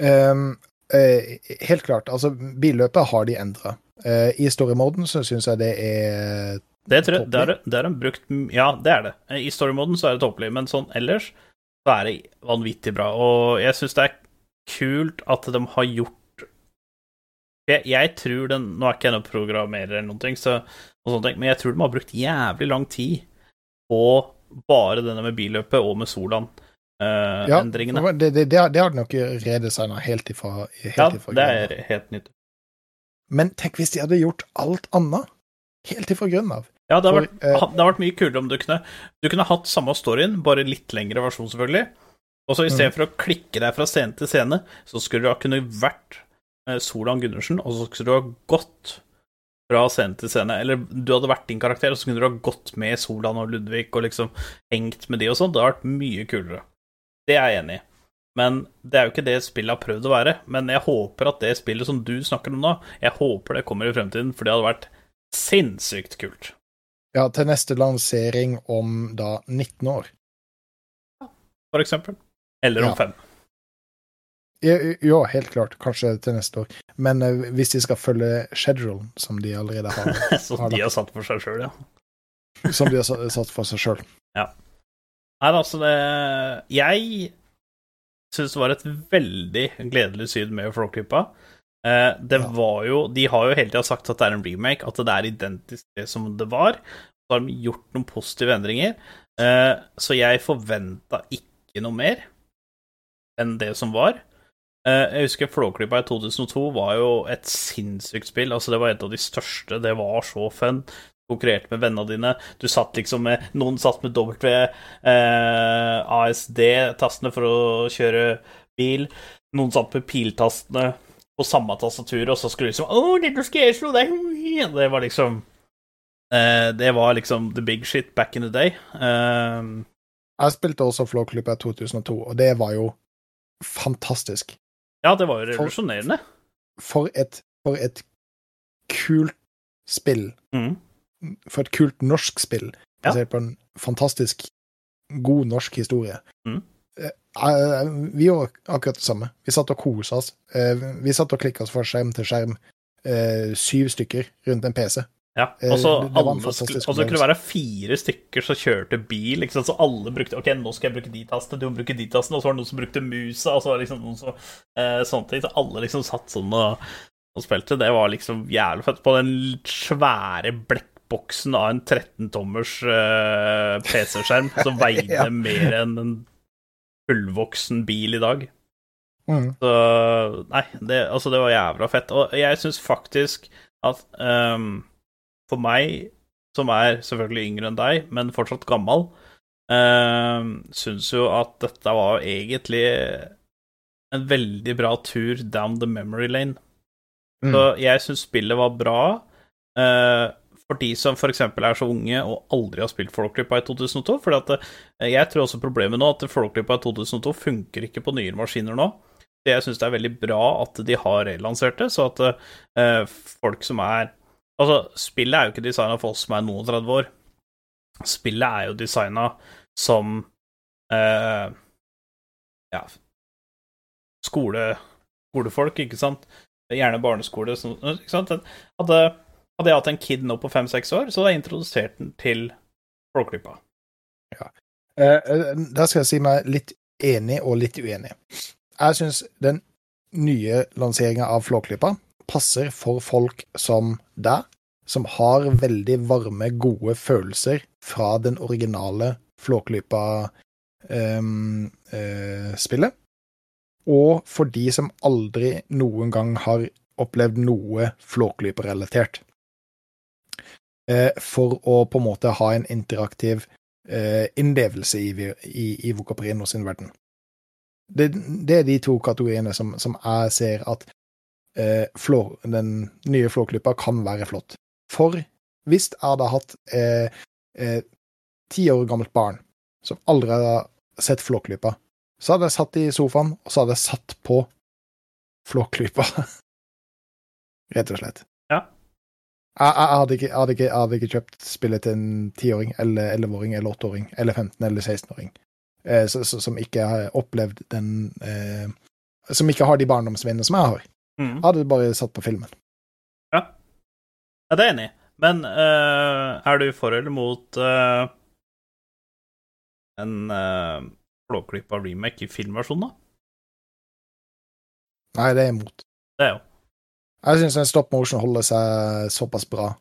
Um, uh, helt klart. Altså, billøpet har de endra. I story-moden så syns jeg det er Det tror jeg, det er, det er en brukt Ja, det er det. I story-moden så er det tåpelig, men sånn ellers så er det vanvittig bra. Og jeg syns det er kult at de har gjort jeg, jeg tror den Nå er ikke jeg noen programmerer eller noen ting, så, ting, men jeg tror de har brukt jævlig lang tid på bare denne med billøpet og med Ja, Solan-endringene. for det, det, det, har- det har de nok redesigna helt ifra, helt ja, ifra det er helt nytt. Men tenk hvis de hadde gjort alt annet helt ifra grunnen av. Ja, det har, vært, eh, ha- det har vært mye kulere om du kunne Du kunne hatt samme storyen, bare litt lengre versjon, selvfølgelig. Og så i stedet Mhm. for å klikke deg fra scene til scene, så skulle du ha kunne vært Solan Gundersen, og så skulle du ha gått fra scene til scene. Eller du hadde vært din karakter, og så kunne du ha gått med Solan og Ludvig og liksom hengt med de og sånn. Det hadde vært mye kulere. Det er jeg enig i. Men det er jo ikke det spillet har prøvd å være. Men jeg håper at det spillet som du snakker om nå, jeg håper det kommer i fremtiden, for det hadde vært sinnssykt kult. Ja, til neste lansering om da 19 år. for eksempel. Eller om Ja. fem. Ja, ja, helt klart. Kanskje til neste år. Men eh, hvis de skal følge schedulen som de allerede har, Som de har satt for seg sjøl, ja. som de har satt for seg sjøl. Nei, altså det Jeg syns det var et veldig gledelig syn med Flåklypa. Eh, det Ja. var jo De har jo hele tida sagt at det er en remake, at det er identisk det som det var. Så har de gjort noen positive endringer. Eh, så jeg forventa ikke noe mer enn det som var. Eh, jeg husker Flåklypa i 2002 var jo et sinnssykt spill. Altså, det var et av de største. Det var så fun. Konkurrerte med vennene dine. Du satt liksom med Noen satt med W, eh, ASD-tastene for å kjøre bil. Noen satt med piltastene på samme tastatur, og så skulle liksom Å, det skal jeg slå deg! Det var liksom eh, Det var liksom the big shit back in the day. Eh, Jeg spilte også Flåklypa i 2002, og det var jo fantastisk. Ja, det var jo For- revolusjonerende. For et, for et kult spill. Mm. For et kult norsk spill. Ja. Basert på en fantastisk god norsk historie. Mm. Eh, eh, vi gjorde akkurat det samme. Vi satt og kosa oss. Eh, Vi satt og klikka oss fra skjerm til skjerm. Syv stykker rundt en PC. Ja, Eh, og så kunne det være fire stykker som kjørte bil, ikke sant? så alle brukte Ok, nå skal jeg bruke de tastene, du må bruke de tastene, og så var det noen som brukte musa, og så var det liksom noen som eh, Sånne ting. Så alle liksom satt sånn og, og spilte. Det var liksom jævlig fett. På den svære blekkboksen av en 13-tommers eh, PC-skjerm som veide Ja. mer enn en fullvoksen bil i dag. Mm. Så Nei, det, altså, det var jævla fett. Og jeg syns faktisk at ehm, for meg, som er selvfølgelig yngre enn deg, men fortsatt gammel, eh, syns jo at dette var egentlig en veldig bra tur down the memory lane. Mm. Så jeg syns spillet var bra. eh, for de som f.eks. er så unge og aldri har spilt Flåklypa i 2002. For jeg tror også problemet nå at Flåklypa i 2002 funker ikke på nyere maskiner nå. Så jeg syns det er veldig bra at de har relansert det, så at eh, folk som er Altså, spillet er jo ikke designa for oss som er noen og 30 år. Spillet er jo designa som eh, Ja skole, skolefolk, ikke sant? Gjerne barneskole. Ikke sant? Hadde, hadde jeg hatt en kid nå på fem-seks år, så hadde jeg introdusert den til Flåklypa. Ja. eh, Der skal jeg si meg litt enig og litt uenig. Jeg syns den nye lanseringa av Flåklypa passer for folk som deg, som har veldig varme, gode følelser fra den originale Flåklypa-spillet. og for de som aldri noen gang har opplevd noe Flåklypa-relatert. Uh, for å på en måte ha en interaktiv uh, innlevelse i, i, i Vokaprino sin verden. Det, det er de to kategoriene som, som jeg ser at eh, flå, den nye Flåklypa kan være flott. For hvis jeg hadde hatt eh, eh, ti år gammelt barn som aldri hadde sett Flåklypa, så hadde jeg satt i sofaen, og så hadde jeg satt på Flåklypa. Rett og slett. Ja. Jeg, jeg, hadde ikke, jeg, hadde ikke, jeg hadde ikke kjøpt spillet til en tiåring eller elleveåring eller åtteåring eller 15- eller 16-åring eh, som ikke har opplevd den eh, Som ikke har de barndomsminnene som jeg har. Mm. Hadde bare satt på filmen. Ja, det er jeg enig i. Men uh, er du for eller mot uh, en uh, blåklippa remake i filmversjonen, da? Nei, det er jeg imot. Det er jo Jeg syns en stop motion holder seg såpass bra.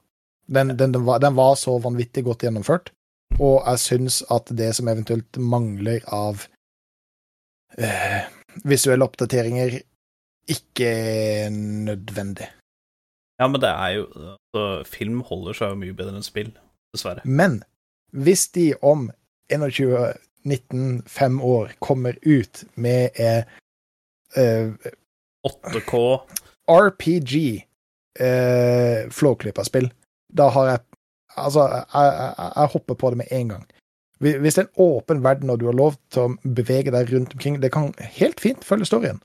Den, den, den, var, den var så vanvittig godt gjennomført, og jeg syns at det som eventuelt mangler av eh, visuelle oppdateringer, ikke nødvendig. Ja, men det er jo altså, Film holder seg jo mye bedre enn spill, dessverre. Men hvis de om 21, 19, 5 år kommer ut med eh, eh, 8K RPG eh, Flåklypa-spill, da har jeg Altså, jeg, jeg, jeg hopper på det med en gang. Hvis det er en åpen verden og du har lov til å bevege deg rundt omkring, det kan helt fint følge storyen.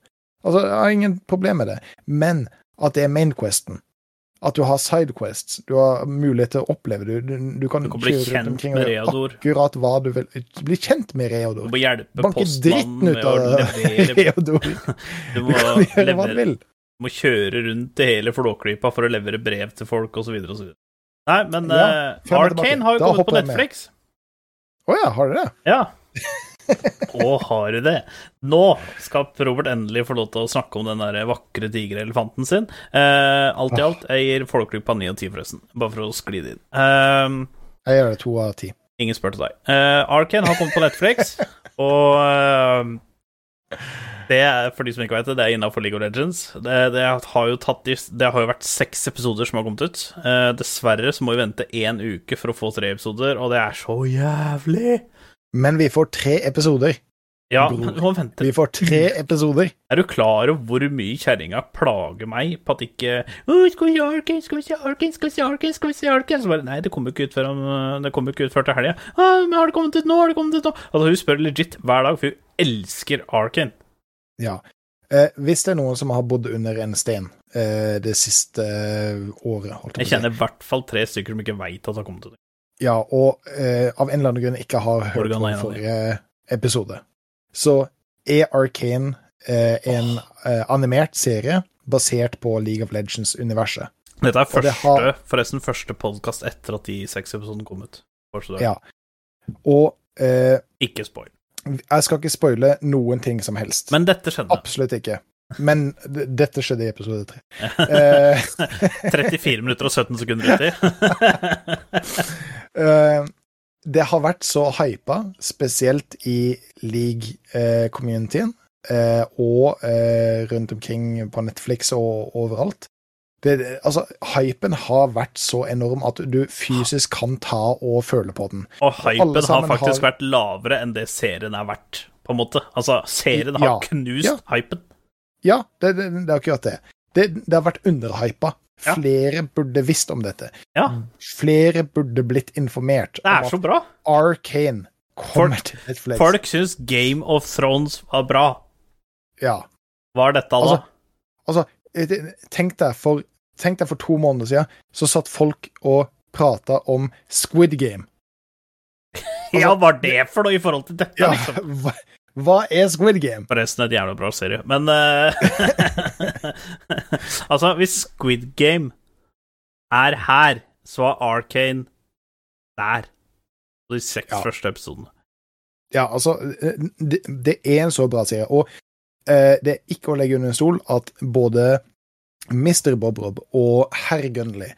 Altså, jeg har ingen problem med det. Men at det er mainquesten, at du har sidequests, du har mulighet til å oppleve det, du, du kan Du kan bli kjent omkring med Reodor. akkurat hva du vil. Bli kjent med Reodor. Du må hjelpe Banke dritten postmannen ut av levere Reodor. Du Du kan gjøre hva du vil. du må kjøre rundt til hele Flåklypa for å levere brev til folk, osv.. Nei, men Ja, tilbake. Arcane har jo Da kommet på. Netflix. Å ja, har du det? Ja. Å, har du det? Nå skal Robert endelig få lov til å snakke om den der vakre tigerelefanten sin. Uh, alt i alt, jeg gir Flåklypa 9 av 10, forresten. Bare for å skli det inn. Uh, Jeg gjør det to av ti. ingen spurte deg. Uh, Arcane har kommet på Netflix, og uh, det er, for de som ikke vet det, det er innafor League of Legends. Det, det, har jo tatt, det har jo vært seks episoder som har kommet ut. Eh, dessverre så må vi vente én uke for å få tre episoder, og det er så jævlig. Men vi får tre episoder. Ja, Bror. men du må vente. Vi får tre episoder. Er du klar over hvor mye kjerringa plager meg på at ikke «Å, Skal vi se Arken, skal vi se Arken, skal vi se Arken, skal vi se Arken? Så bare Nei, det kommer jo ikke ut før, om- det ikke ut før til helga. Men har det kommet ut nå? Har det kommet ut nå? Altså, hun spør legit hver dag, for hun elsker Arken. Ja. Eh, hvis det er noen som har bodd under en sten eh, det siste eh, året holdt Jeg kjenner i hvert fall tre stykker som ikke veit at det har kommet ut. Ja, og eh, av en eller annen grunn ikke har hørt på forrige episode. Så er Arcane eh, en eh, animert serie basert på League of Legends-universet. Dette er første, det har- forresten første podkast etter at de seks episodene kom ut. Ja. Og eh, Ikke spoil. jeg skal ikke spoile noen ting som helst. Men dette skjedde. Absolutt ikke. Men dette skjedde i episode tre. Eh, 34 minutter og 17 sekunder uti. Eh, det har vært så hypa, spesielt i league-communityen, eh, og eh, rundt omkring på Netflix og overalt. Det, altså, hypen har vært så enorm at du fysisk kan ta og føle på den. Og hypen har faktisk har- vært lavere enn det serien er verdt, på en måte. Altså, serien har Ja. knust Ja. hypen. Ja, det, det, det er akkurat det. det. Det har vært underhypa. Ja. Flere burde visst om dette. Ja, Flere burde blitt informert det er så bra. Arcane kommer Folk- til Netflix. Folk syns Game of Thrones var bra. Ja. Hva er dette, da? Altså, Altså, tenk deg for, tenk deg for to måneder siden, så satt folk og prata om Squid Game. ja, hva er det for noe i forhold til dette, Ja, liksom? hva, er Squid Game? Forresten et jævla bra serie. Men uh, Altså, hvis Squid Game er her, så er Arcane der. På de seks Ja. første episodene. Ja, altså, det, det er en så bra serie. Og uh, det er ikke å legge under en stol at både Mr. Bob Rob og herr Gunley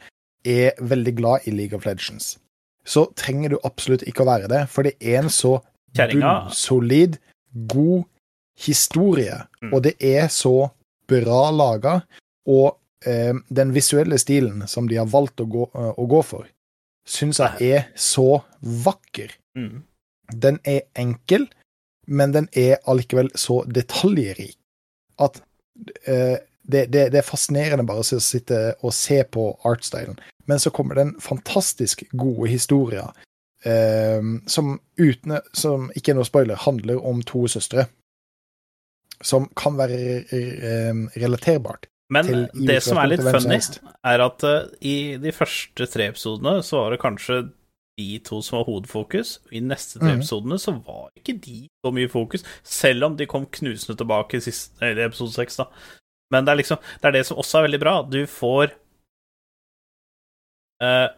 er veldig glad i League of Legends. Så trenger du absolutt ikke å være det, for det er en så solid bunnsolid, god historie, Mm. og det er så bra laga, og eh, den visuelle stilen som de har valgt å gå, eh, å gå for, syns jeg er så vakker. mm. Den er enkel, men den er allikevel så detaljrik at eh, det, det, det er fascinerende bare å sitte og se på artstylen. Men så kommer den fantastisk gode historia eh, som uten Som ikke er noe spoiler, handler om to søstre. Som kan være eh, relaterbart. Men det som er litt funny, er at eh, i de første tre episodene så var det kanskje de to som var hovedfokus. I neste tre mm. episodene så var ikke de så mye fokus, selv om de kom knusende tilbake i siste, eller episode seks, da. Men det er liksom Det er det som også er veldig bra. Du får eh,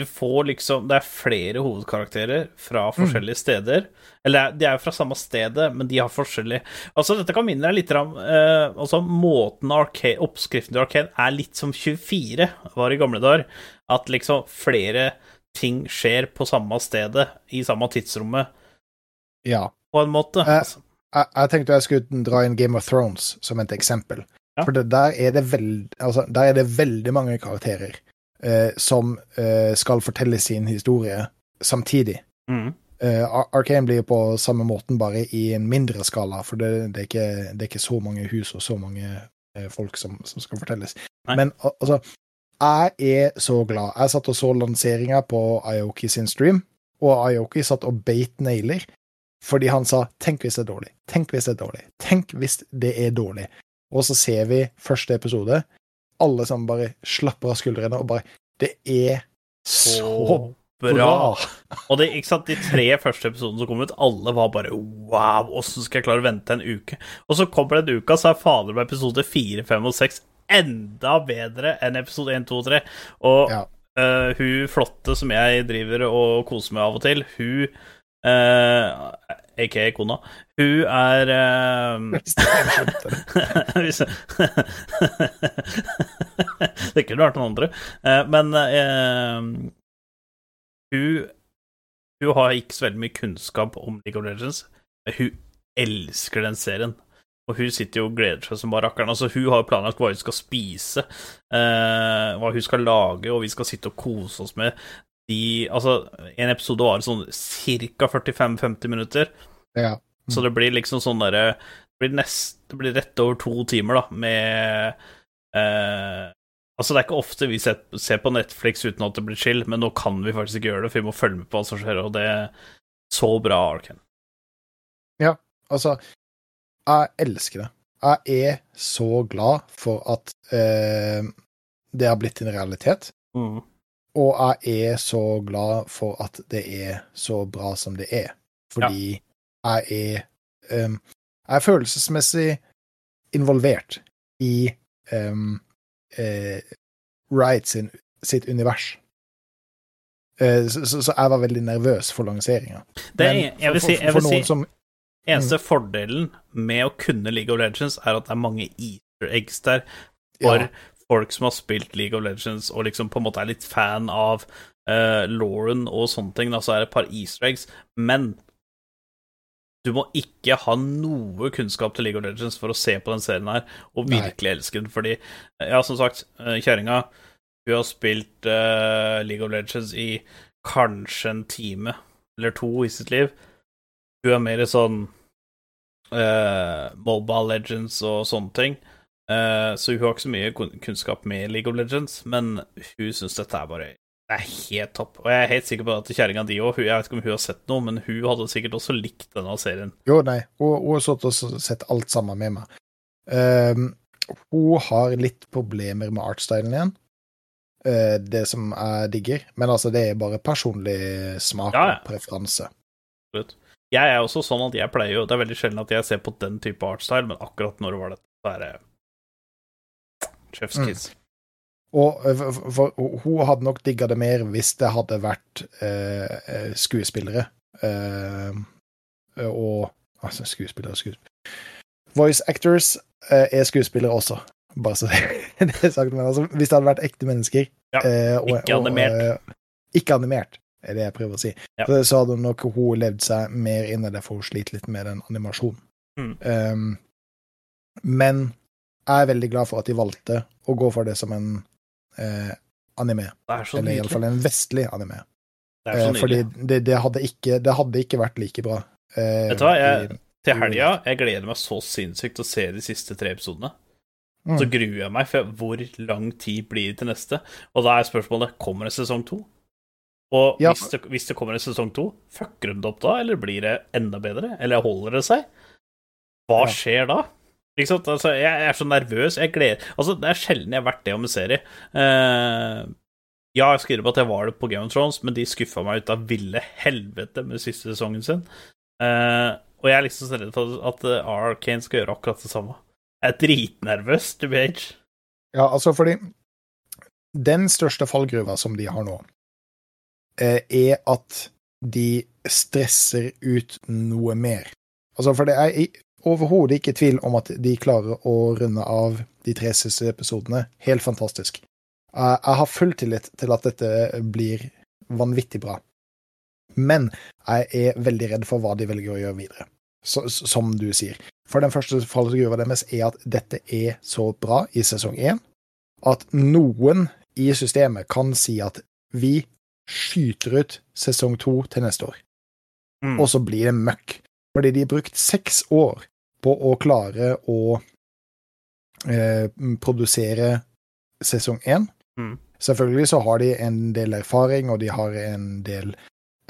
Du får liksom Det er flere hovedkarakterer fra forskjellige steder. Eller de er jo fra samme stedet, men de har forskjellig Altså, dette kan minne deg litt om eh, Altså, måten arcade, oppskriften til Arcade er litt som 24 var i gamle dager. At liksom flere ting skjer på samme stedet, i samme tidsrommet, Ja. på en måte. Eh, Altså, jeg, jeg tenkte jeg skulle dra inn Game of Thrones som et eksempel. Ja. For det, der, er det veld, altså, der er det veldig mange karakterer eh, som eh, skal fortelle sin historie samtidig. mm. Eh, Ar- blir på samme måten, bare i en mindre skala, for det, det, er, ikke, det er ikke så mange hus og så mange eh, folk som, som skal fortelles. Nei. Men al- altså, jeg er så glad. Jeg satt og så lanseringa på Aoki sin stream, og Aoki satt og beit negler Fordi han sa 'tenk hvis det er dårlig', 'tenk hvis det er dårlig', 'tenk hvis det er dårlig'. Og så ser vi første episode, alle sammen bare slapper av skuldrene og bare 'Det er så bra. bra'. Og det, ikke sant, de tre første episodene som kom ut, alle var bare wow, åssen skal jeg klare å vente en uke? Og så kommer den uka, så er fader meg episode fire, fem og seks enda bedre enn episode én, to og tre. Og Ja. uh, hun flotte som jeg driver og koser med av og til, hun uh, Aka kona, hun er eh, jeg det. Kunne vært noen andre. Eh, men eh, hun Hun har ikke så veldig mye kunnskap om League of Legends, men hun elsker den serien. Og hun sitter jo og gleder seg som bare rakkeren. Altså, hun har planlagt hva hun skal spise, eh, hva hun skal lage, og vi skal sitte og kose oss med de Altså, en episode varer sånn ca. 45-50 minutter. Ja. Så det blir liksom sånn derre det, blir det blir rett over to timer, da, med eh, Altså, det er ikke ofte vi ser, på Netflix uten at det blir chill, men nå kan vi faktisk ikke gjøre det, for vi må følge med på hva som skjer, og det er så bra, Arken. Altså, jeg elsker det. Jeg er så glad for at eh, det har blitt en realitet. Mm. Og jeg er så glad for at det er så bra som det er. Fordi jeg er um, Jeg er følelsesmessig involvert i um, uh, Riot sin, sitt univers. Eh, så, så, så jeg var veldig nervøs for lanseringa. Men er, jeg vil for- si, for- for si som eneste fordelen med å kunne League of Legends, er at det er mange easter eggs der for Ja. folk som har spilt League of Legends og liksom på en måte er litt fan av uh, Lauren og sånne ting, da, så er det et par easter eggs, men Du må ikke ha noe kunnskap til League of Legends for å se på den serien her og Nei. virkelig elske den, fordi Ja, som sagt, eh, kjerringa Hun har spilt uh, League of Legends i kanskje en time eller to i sitt liv. Hun er mer sånn uh, Mobile Legends og sånne ting. Uh, så hun har ikke så mye kunnskap med League of Legends, men hun syns dette er bare det er helt topp. Og jeg er helt sikker på at kjerringa di òg, jeg vet ikke om hun har sett noe, men hun hadde sikkert også likt denne serien. Jo, nei, hun, har satt og sett alt sammen med meg. Um, hun har litt problemer med artstylen igjen, uh, det som jeg digger. Men altså, det er bare personlig smak Ja, ja. og preferanse. Absolutt. Jeg er også sånn at jeg pleier jo Det er veldig sjelden at jeg ser på den type artstyle, men akkurat når det var dette, så er det Chef's Mm. Og eh, for, for, hun hadde nok digga det mer hvis det hadde vært eh, eh, skuespillere. Eh, og Altså, skuespillere og skuespillere Voice actors eh, er skuespillere også, bare så det er sagt. Men altså, hvis det hadde vært ekte mennesker Ja, eh, og, ikke animert. Og, ikke animert, er det jeg prøver å si. Ja. Så, så hadde nok hun levd seg mer inn i det, for hun sliter litt med den animasjonen. Mm. Um, men jeg er veldig glad for at de valgte å gå for det som en eh, anime. Er Eller iallfall en vestlig anime. Det Eh, fordi det, det, hadde ikke, det hadde ikke vært like bra. eh, Vet du hva, jeg- Til helga Jeg gleder meg så sinnssykt til å se de siste tre episodene. Mm. Så gruer jeg meg, for hvor lang tid blir det til neste? Og da er spørsmålet kommer det sesong to. Og Ja, hvis, det, hvis det kommer en sesong to, fucker de det opp da, eller blir det enda bedre? Eller holder det seg? Hva Ja. skjer da? Ikke sant? Altså, jeg er så nervøs. Jeg gleder Altså, det er sjelden jeg har vært det om en serie. Uh, ja, jeg skriver på at jeg var det på Game of Thrones, men de skuffa meg ut av ville helvete med siste sesongen sin. Uh, og jeg er liksom så redd for at eh, Kane skal gjøre akkurat det samme. Jeg er dritnervøs, be age. Ja, altså fordi den største fallgruva som de har nå, er at de stresser ut noe mer. Altså, for det er overhodet ikke tvil om at de klarer å runde av de tre siste episodene. Helt fantastisk. Jeg har full tillit til at dette blir vanvittig bra. Men jeg er veldig redd for hva de velger å gjøre videre, så, som du sier. For den første fallgruva deres er at dette er så bra i sesong én at noen i systemet kan si at vi skyter ut sesong to til neste år, Mm. og så blir det møkk. Fordi de har brukt seks år på å klare å eh, produsere sesong én. Mm. Selvfølgelig så har de en del erfaring, og de har en del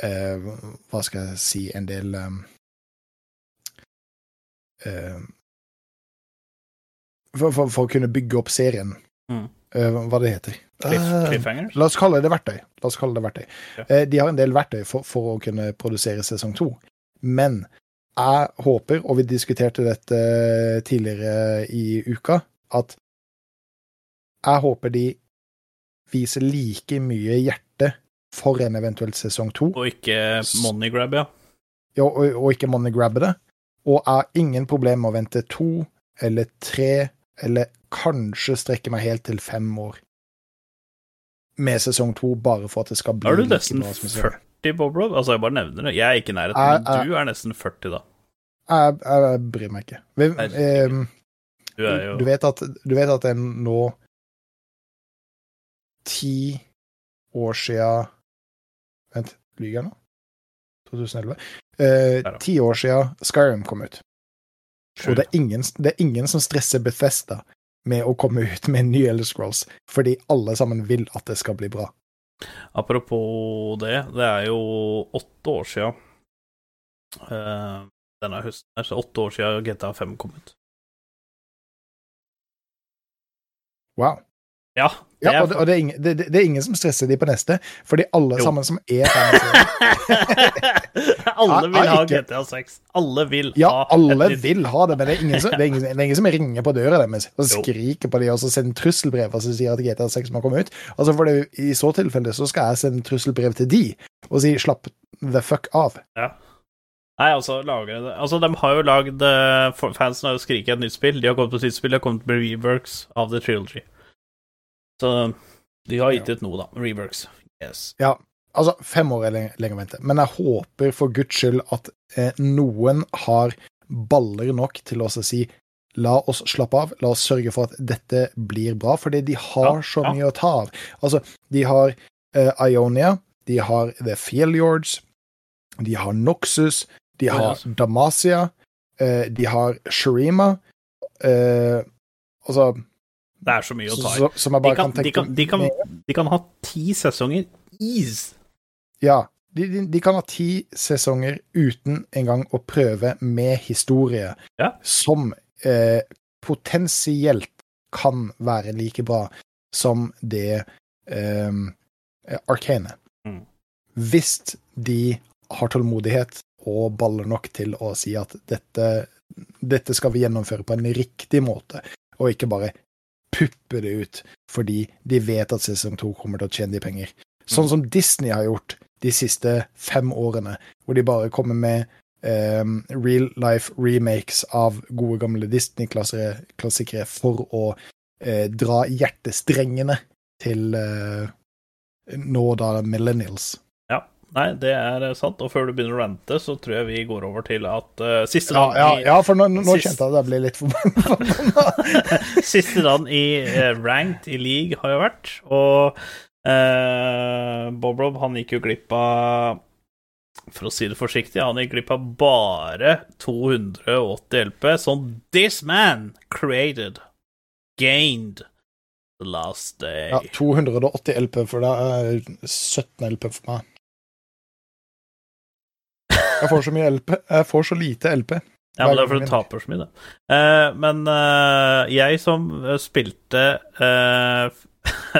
eh, Hva skal jeg si En del eh, eh, for, for, for å kunne bygge opp serien. Mm. Eh, hva det heter. Cliff, Eh? La oss kalle det verktøy. La oss kalle det verktøy. Ja. De har en del verktøy for, for å kunne produsere sesong to. Men jeg håper, og vi diskuterte dette tidligere i uka, at jeg håper de viser like mye hjerte for en eventuell sesong to, Og ikke money grab, ja. ja, og, og ikke money grabbe det. Og jeg har ingen problem med å vente to eller tre, eller kanskje strekke meg helt til fem år med sesong to, bare for at det skal bli Da er du like nesten bra som serien. 40, Bob Rob. Altså, jeg bare nevner det. Jeg er ikke i nærheten, men du er nesten 40 da. Jeg, jeg bryr meg ikke. Vi, ehm, Du du, vet at, du vet at det er nå ti år sia Vent, lyver jeg nå? 2011? Eh, ti år sia Skyrim kom ut. Og det er, ingen, det er ingen som stresser Bethesda med å komme ut med en ny Elder Scrolls, fordi alle sammen vil at det skal bli bra. Apropos det, det er jo åtte år sia uh, denne høsten her, så åtte år siden GTA 5 kom ut. Wow. Ja, det Ja, og det, og det, er ingen, det, det er ingen som stresser de på neste, fordi alle Jo. sammen som er Alle vil ha GTA 6. Alle vil Ja, ha alle vil ha det, men det er ingen som, det er ingen, er ingen som ringer på døra deres og Jo. skriker på dem og så sender trusselbrev og så sier at GTA 6 må komme ut. Altså for det, I så tilfelle så skal jeg sende trusselbrev til de og si 'slapp the fuck av'. Nei, altså, lager det Altså, de har jo lagd eh, Fansen har jo skriket et nytt spill. De har kommet på et nytt spill, de har kommet med reworks av The Trilogy. Så de har gitt ut noe, da. Reworks. Yes. Ja, Altså, fem år er lenge, å vente, men jeg håper for guds skyld at eh, noen har baller nok til å si La oss slappe av, la oss sørge for at dette blir bra, fordi de har Ja, så ja. mye å ta av. Altså, de har eh, Ionia, de har The Fjellords, de har Noxus, de har. Damacia, eh, de har Sharima eh, Altså, Det er så mye å ta i. De kan, de, kan, de, kan, de kan ha ti sesonger is. Ja, de, de, de kan ha ti sesonger uten engang å prøve med historie Ja. som eh, potensielt kan være like bra som det eh, Arcane. Mm. Hvis de har tålmodighet og baller nok til å si at dette, dette skal vi gjennomføre på en riktig måte, og ikke bare puppe det ut fordi de vet at sesong to kommer til å tjene de penger. Sånn som Disney har gjort de siste fem årene, hvor de bare kommer med Um, real life remakes av gode gamle Disney-klassikere for å uh, dra hjertestrengene til uh, nå da millennials. Ja, nei, det er sant. Og før du begynner å rante, så tror jeg vi går over til at uh, siste Ja, dagen ja, i, ja for nå, nå Sist- kjente jeg det jeg ble litt forbanna. Siste dagen i uh, ranked i league har jo vært, og uh, Bob Rob han gikk jo glipp av For å si det forsiktig, han gikk glipp av bare 280 LP, Sånn this man created, gained, the last day. Ja, 280 LP, for det er 17 LP for meg. Jeg får så mye LP. Jeg får så lite LP. Ja, men det er fordi du taper så mye, da. Uh, men uh, jeg som eh, spilte uh,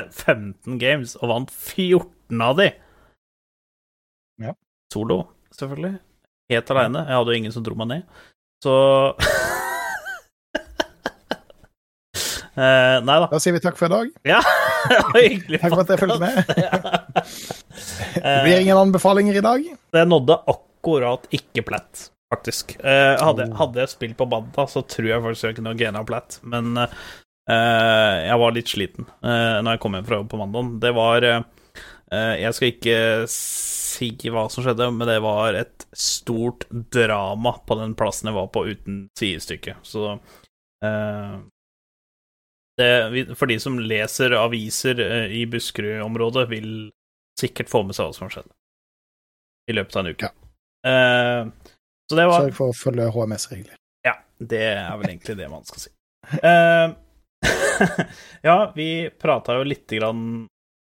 15 games og vant 14 av de Ja. Solo, selvfølgelig. Helt aleine. Jeg hadde jo ingen som dro meg ned. Så Uh, Nei da. Da sier vi takk for i dag. Ja, hyggelig. Takk for at jeg fulgte med. Det blir ingen anbefalinger i dag. det nådde akkurat ikke platt, faktisk. Eh, hadde, Oh. hadde jeg spilt på Banta, så tror jeg faktisk jeg kunne gena platt, men eh, jeg var litt sliten eh, når jeg kom hjem fra jobb på mandag. Det var eh, eh, Jeg skal ikke si hva som skjedde, men det var et stort drama på den plassen jeg var på, uten sidestykke. Så eh, det, for de som leser aviser eh, i Buskerud-området, vil sikkert få med seg hva som har skjedd i løpet av en uke. Eh, så det var Sørg for å følge HMS-regler. Ja, det er vel egentlig det man skal si. Eh, ja, vi prata jo lite grann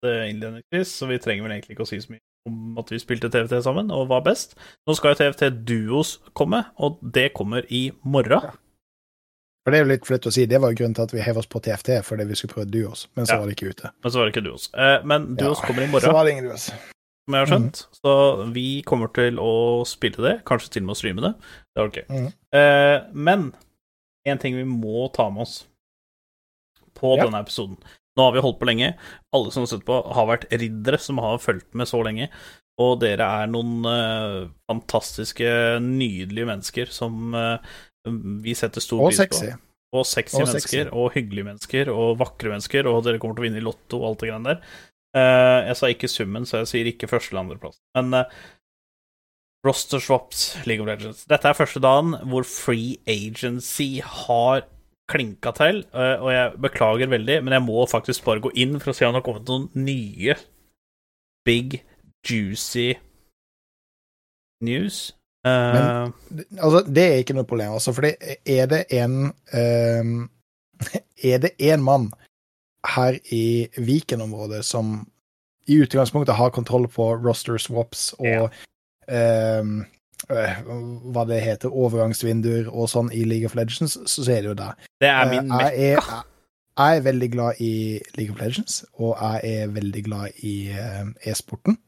eh, innledningsvis, så vi trenger vel egentlig ikke å si så mye om at vi spilte TFT sammen, og var best. Nå skal jo TFT Duos komme, og det kommer i morgen. For det er jo litt flaut å si. Det var jo grunnen til at vi hev oss på TFT, fordi vi skulle prøve Duos, men så Ja. var det ikke ute. Men så var det ikke Duos. Eh, men Duos Ja, kommer i Så var det ingen Duos. Som jeg har skjønt. Så vi kommer til å spille det, kanskje til og med å streame det. Det var gøy. Mm. Eh, men en ting vi må ta med oss på Ja. denne episoden Nå har vi holdt på lenge. Alle som har sett på, har vært riddere som har fulgt med så lenge. Og dere er noen eh, fantastiske, nydelige mennesker som eh, vi setter stor Og pris sexy. på. Og sexy Og sexy. mennesker, og hyggelige mennesker, og vakre mennesker, og dere kommer til å vinne i Lotto og alt det greiene der. Eh, jeg sa ikke summen, så jeg sier ikke første eller andreplass. Men uh, roster swaps, League of Legends. Dette er første dagen hvor Free Agency har klinka til, eh, og jeg beklager veldig, men jeg må faktisk bare gå inn for å se om det har kommet noen nye big, juicy news. Eh, Men- Altså, det er ikke noe problem, altså, for er det en um, Er det én mann her i Viken-området som i utgangspunktet har kontroll på roster swaps og Ja. ehm, øh, hva det heter, overgangsvinduer og sånn i League of Legends, så er det jo det. det er min Eh, mekka. jeg, er, jeg er veldig glad i League of Legends, og jeg er veldig glad i eh, e-sporten.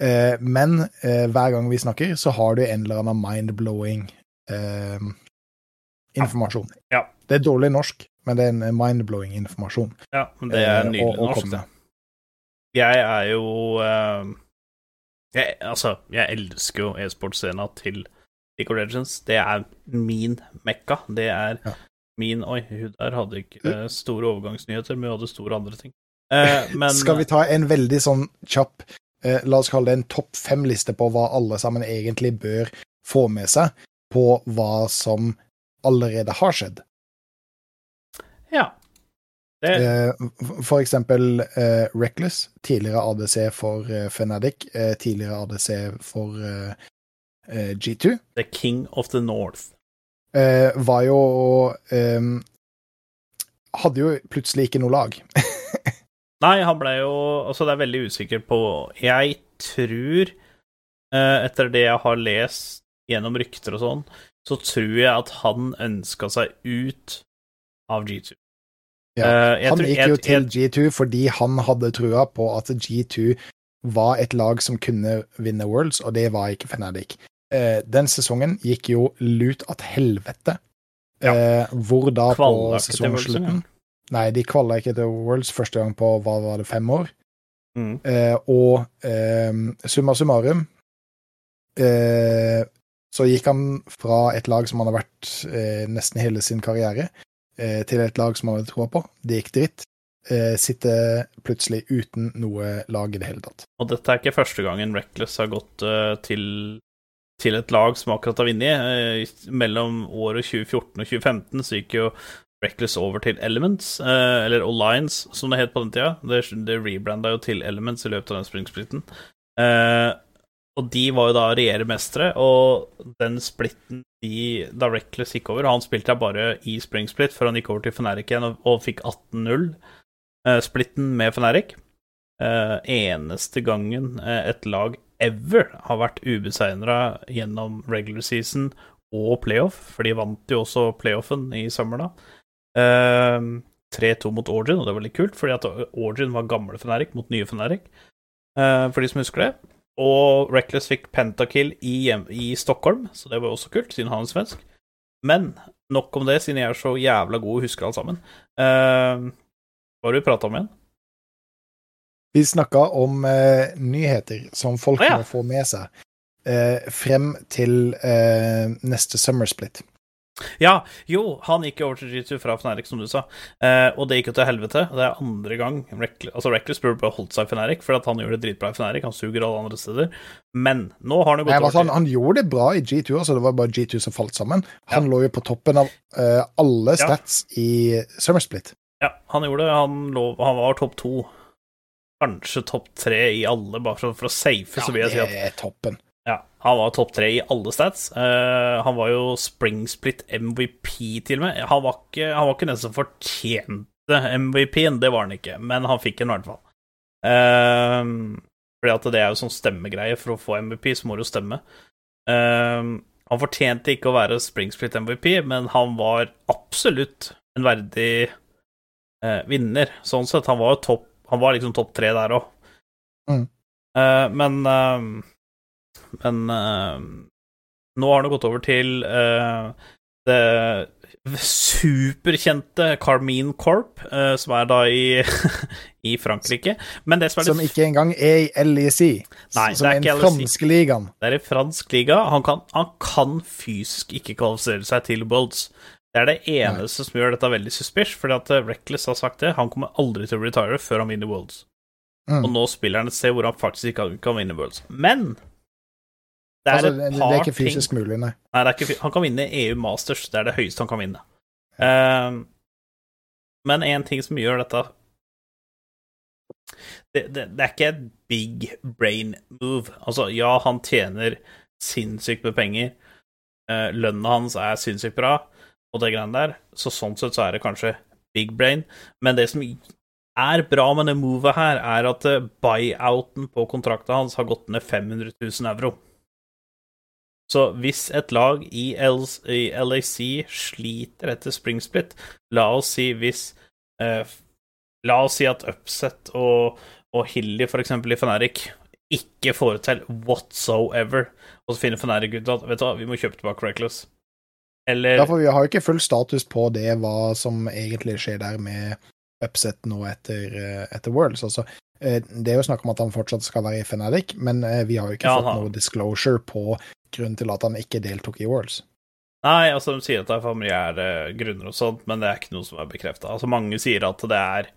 Eh, men hver gang vi snakker, så har du en eller annen mind-blowing eh, informasjon. Ja. Det er dårlig norsk, men det er en mind-blowing informasjon. Ja, men det er eh, å- nydelig å norsk, det. Jeg er jo uh, jeg, Altså, jeg elsker jo e-sportscena til League of Legends. Det er min mekka. Det er Ja. min Oi, hun der hadde ikke eh, store overgangsnyheter, men hun hadde store andre ting. Uh, men Skal vi ta en veldig sånn kjapp uh, La oss kalle det en topp fem-liste på hva alle sammen egentlig bør få med seg på hva som allerede har skjedd. Ja. Det, Eh, For eksempel uh, Reckless, tidligere ADC for uh, Fnatic, uh, tidligere ADC for eh, eh, G2, The King of the North. eh, var jo eh, Hadde jo plutselig ikke noe lag. Nei, han ble jo Altså, det er veldig usikker på Jeg tror, eh, etter det jeg har lest gjennom rykter og sånn, så tror jeg at han ønska seg ut av G2. Ja, Eh, han gikk jo til G2 fordi han hadde trua på at G2 var et lag som kunne vinne Worlds, og det var ikke Fnatic. Eh, den sesongen gikk jo lut at helvete. Ja. Eh, hvor da på Kvalla ikke sesongslutten. Nei, de kvalla ikke til Worlds første gang på hva var det, fem år. Mm. Eh, og summa summarum eh, så gikk han fra et lag som han har vært nesten hele sin karriere, eh, til et lag som han hadde troa på. Det gikk dritt. Eh, sitter plutselig uten noe lag i det hele tatt. Og dette er ikke første gangen Reckless har gått eh, til, til et lag som akkurat har vunnet. Eh, mellom året 2014 og 2015 så gikk jo Reckless over til Elements, eller Alliance, som det het på den tida. Det, det rebranda jo til Elements i løpet av den springsplitten. Eh, og de var jo da regjeremestere, og den splitten de, da Reckless gikk over Han spilte jeg bare i spring split før han gikk over til Feneric igjen og, og fikk 18-0. eh, splitten med Feneric. Eh, eneste gangen eh, et lag ever har vært ubeseira gjennom regular season og playoff, for de vant jo også playoffen i sommer, da. Eh, 3-2 mot Origin, og det var litt kult, fordi at Origin var gamle Feneric mot nye Feneric, for de som husker det. Og Reckless fikk pentakill i, hjem, i Stockholm, så det var også kult, siden han er svensk. Men nok om det, siden jeg er så jævla god og husker alt sammen. Uh, hva har du prata om igjen? Vi snakka om uh, nyheter som folk ah, ja. må få med seg uh, frem til eh, neste Summer Split. Ja, jo, han gikk jo over til G2 fra Fnatic, som du sa, eh, og det gikk jo til helvete. Det er andre gang Reckless, altså Reckless burde bare holdt seg i Fnatic, for at han gjør det dritbra i Fnatic. Han suger alle andre steder. Men nå har han jo Nei, gått altså, over han, han gjorde det bra i G2, altså det var bare G2 som falt sammen. Han lå jo på toppen av uh, alle Ja. stats i Summersplit. Ja, han gjorde det. Han, lå, han var topp to. Kanskje topp tre i alle, bare for, for å safe, så vil jeg si at det er toppen. Ja, han var topp tre i alle stats. Uh, han var jo springsplit MVP, til og med. Han var ikke, han var ikke den som fortjente MVP-en, det var han ikke, men han fikk den i hvert fall. Uh, fordi at det er jo sånn stemmegreie. For å få MVP, så må du stemme. Uh, han fortjente ikke å være springsplit MVP, men han var absolutt en verdig uh, vinner. Sånn sett, han var topp Han var liksom topp tre der òg. Mm. men men eh, nå har han gått over til eh, det superkjente Carmine Corp, eh, som er da i, i Frankrike. Men det som Som ikke engang er i LEC, Nei, som er er den franske ligaen. Det er i fransk liga. Han kan, han kan fysisk ikke kvalifisere seg til Worlds. Det er det eneste som gjør dette veldig suspicious, fordi at Reckless har sagt det. Han kommer aldri til å retire før han vinner Worlds. Mm. Og nå spiller han et sted hvor han faktisk ikke kan vinne Worlds. Men det er Altså, det, det er ikke ting fysisk mulig, nei. Nei, det ikke, han kan vinne EU Masters. Det er det høyeste han kan vinne. Ehm, men en ting som gjør dette det, det, det er ikke et big brain move. Altså, ja, han tjener sinnssykt med penger. Uh, lønna hans er sinnssykt bra, og det greiene der. Så sånn sett så er det kanskje big brain. Men det som er bra med det movet her, er at eh, buyouten på kontrakten hans har gått ned 500 000 euro. Så hvis et lag i, LAC sliter etter springsplit, la oss si hvis eh, La oss si at Upset og, og Hilly, for eksempel, i Fnatic, ikke får det til whatsoever, og så finner Fnatic ut at vet du hva, vi må kjøpe tilbake Reckless. Eller Ja, for vi har jo ikke full status på det, hva som egentlig skjer der med upset nå etter, eh, etter Worlds. Altså, eh, det er jo snakk om at han fortsatt skal være i Fnatic, men eh, vi har jo ikke Ja, fått noe disclosure på grunnen til at han ikke deltok i Worlds. Nei, altså de sier at det er familiære grunner og sånt, men det er ikke noe som er bekrefta. Altså, mange sier at det er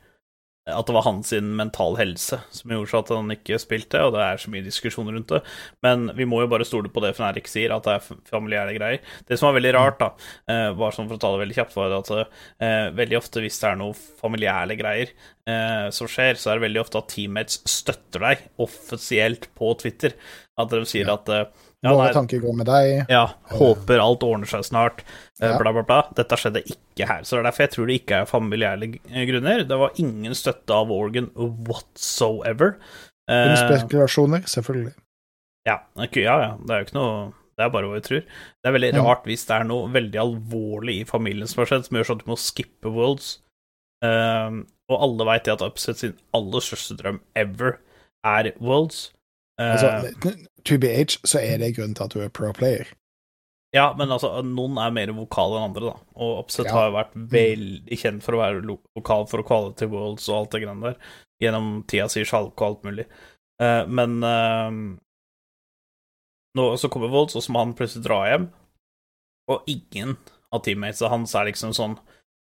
at det var hans sin mental helse som gjorde så at han ikke spilte, og det er så mye diskusjon rundt det. Men vi må jo bare stole på det Fnatic sier, at det er familiære greier. Det som var veldig rart, da, eh, bare sånn for å ta det veldig kjapt, var at eh, veldig ofte hvis det er noe familiære greier eh, som skjer, så er det veldig ofte at teammates støtter deg offisielt på Twitter. At de sier Ja. at ja, Våre tanker går med deg. ja, håper alt ordner seg snart, eh, Ja. bla, bla, bla. Dette skjedde ikke her. Så det er derfor jeg tror det ikke er familiære grunner. Det var ingen støtte av Organ whatsoever. Kun Eh, spekulasjoner, selvfølgelig. ja, okay, ja, ja, det er jo ikke noe Det er bare hva vi tror. Det er veldig Ja. rart hvis det er noe veldig alvorlig i familien som har skjedd, som gjør sånn at du må skippe Worlds. Um, og alle veit at Upset sin aller største drøm ever er Worlds. Eh, Altså, to be age, så er det grunnen til at du er pro player. Ja, men altså, noen er mer vokale enn andre, da. Og Upset Ja. har jo vært veldig kjent for å være vokal for quality Worlds og alt det greiene der, gjennom tida si, sjalk og alt mulig. Eh, men eh, nå så kommer Volds, og så må han plutselig dra hjem, og ingen av teammatesa hans er liksom sånn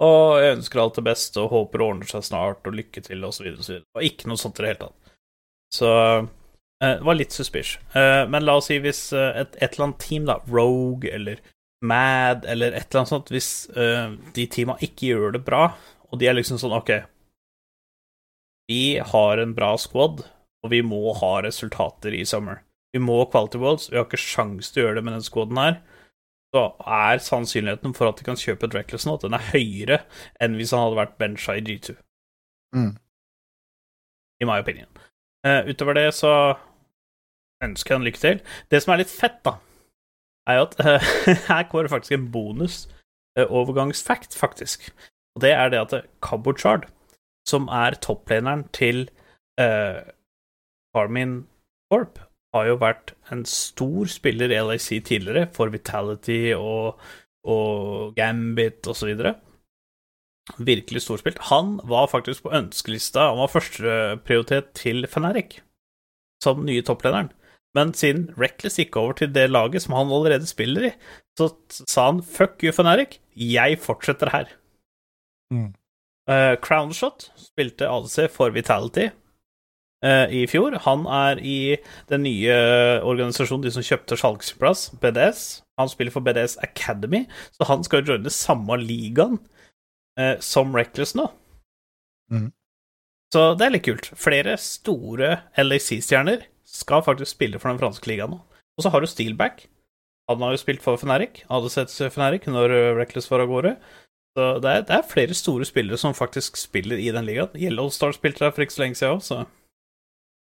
å, jeg ønsker alt det beste og håper det ordner seg snart, og lykke til, og så videre og så videre. Og ikke noe sånt i det hele tatt. Så eh, det var litt suspicious. Eh, men la oss si hvis eh, et, et eller annet team, da, Rogue eller Mad eller et eller annet sånt, hvis eh, de teama ikke gjør det bra, og de er liksom sånn OK, vi har en bra squad, og vi må ha resultater i summer. Vi må Quality Worlds, vi har ikke sjans til å gjøre det med den squaden her. Så er sannsynligheten for at de kan kjøpe et Reckless nå, den er høyere enn hvis han hadde vært bencha i G2 Mm. i my opinion. Uh, utover det så ønsker han lykke til. Det som er litt fett, da, er jo at uh, her kommer det faktisk en bonus uh, overgangsfact, faktisk. Og det er det at Kabochard, som er topplaneren til Farmin Carmin Corp, har jo vært en stor spiller i LAC tidligere, for Vitality og, og Gambit videre virkelig storspilt. Han var faktisk på ønskelista, han var førsteprioritet til Feneric som nye topplederen. Men siden Reckless gikk over til det laget som han allerede spiller i, så sa han fuck you, Fnatic, jeg fortsetter her. Mm. Uh, Crownshot spilte ADC for Vitality uh, i fjor. Han er i den nye organisasjonen, de som kjøpte salgsplass, BDS. Han spiller for BDS Academy, så han skal joine samme ligaen uh, som Reckless nå. Mm. Så det er litt kult. Flere store LAC-stjerner skal faktisk spille for den franske ligaen nå. Og så har du Steelback. Han har jo spilt for Feneric, sett Fnatic når eh, Reckless var av gårde. Så det er, det er flere store spillere som faktisk spiller i den ligaen. Yellow Star spilte der for ikke så lenge siden òg, så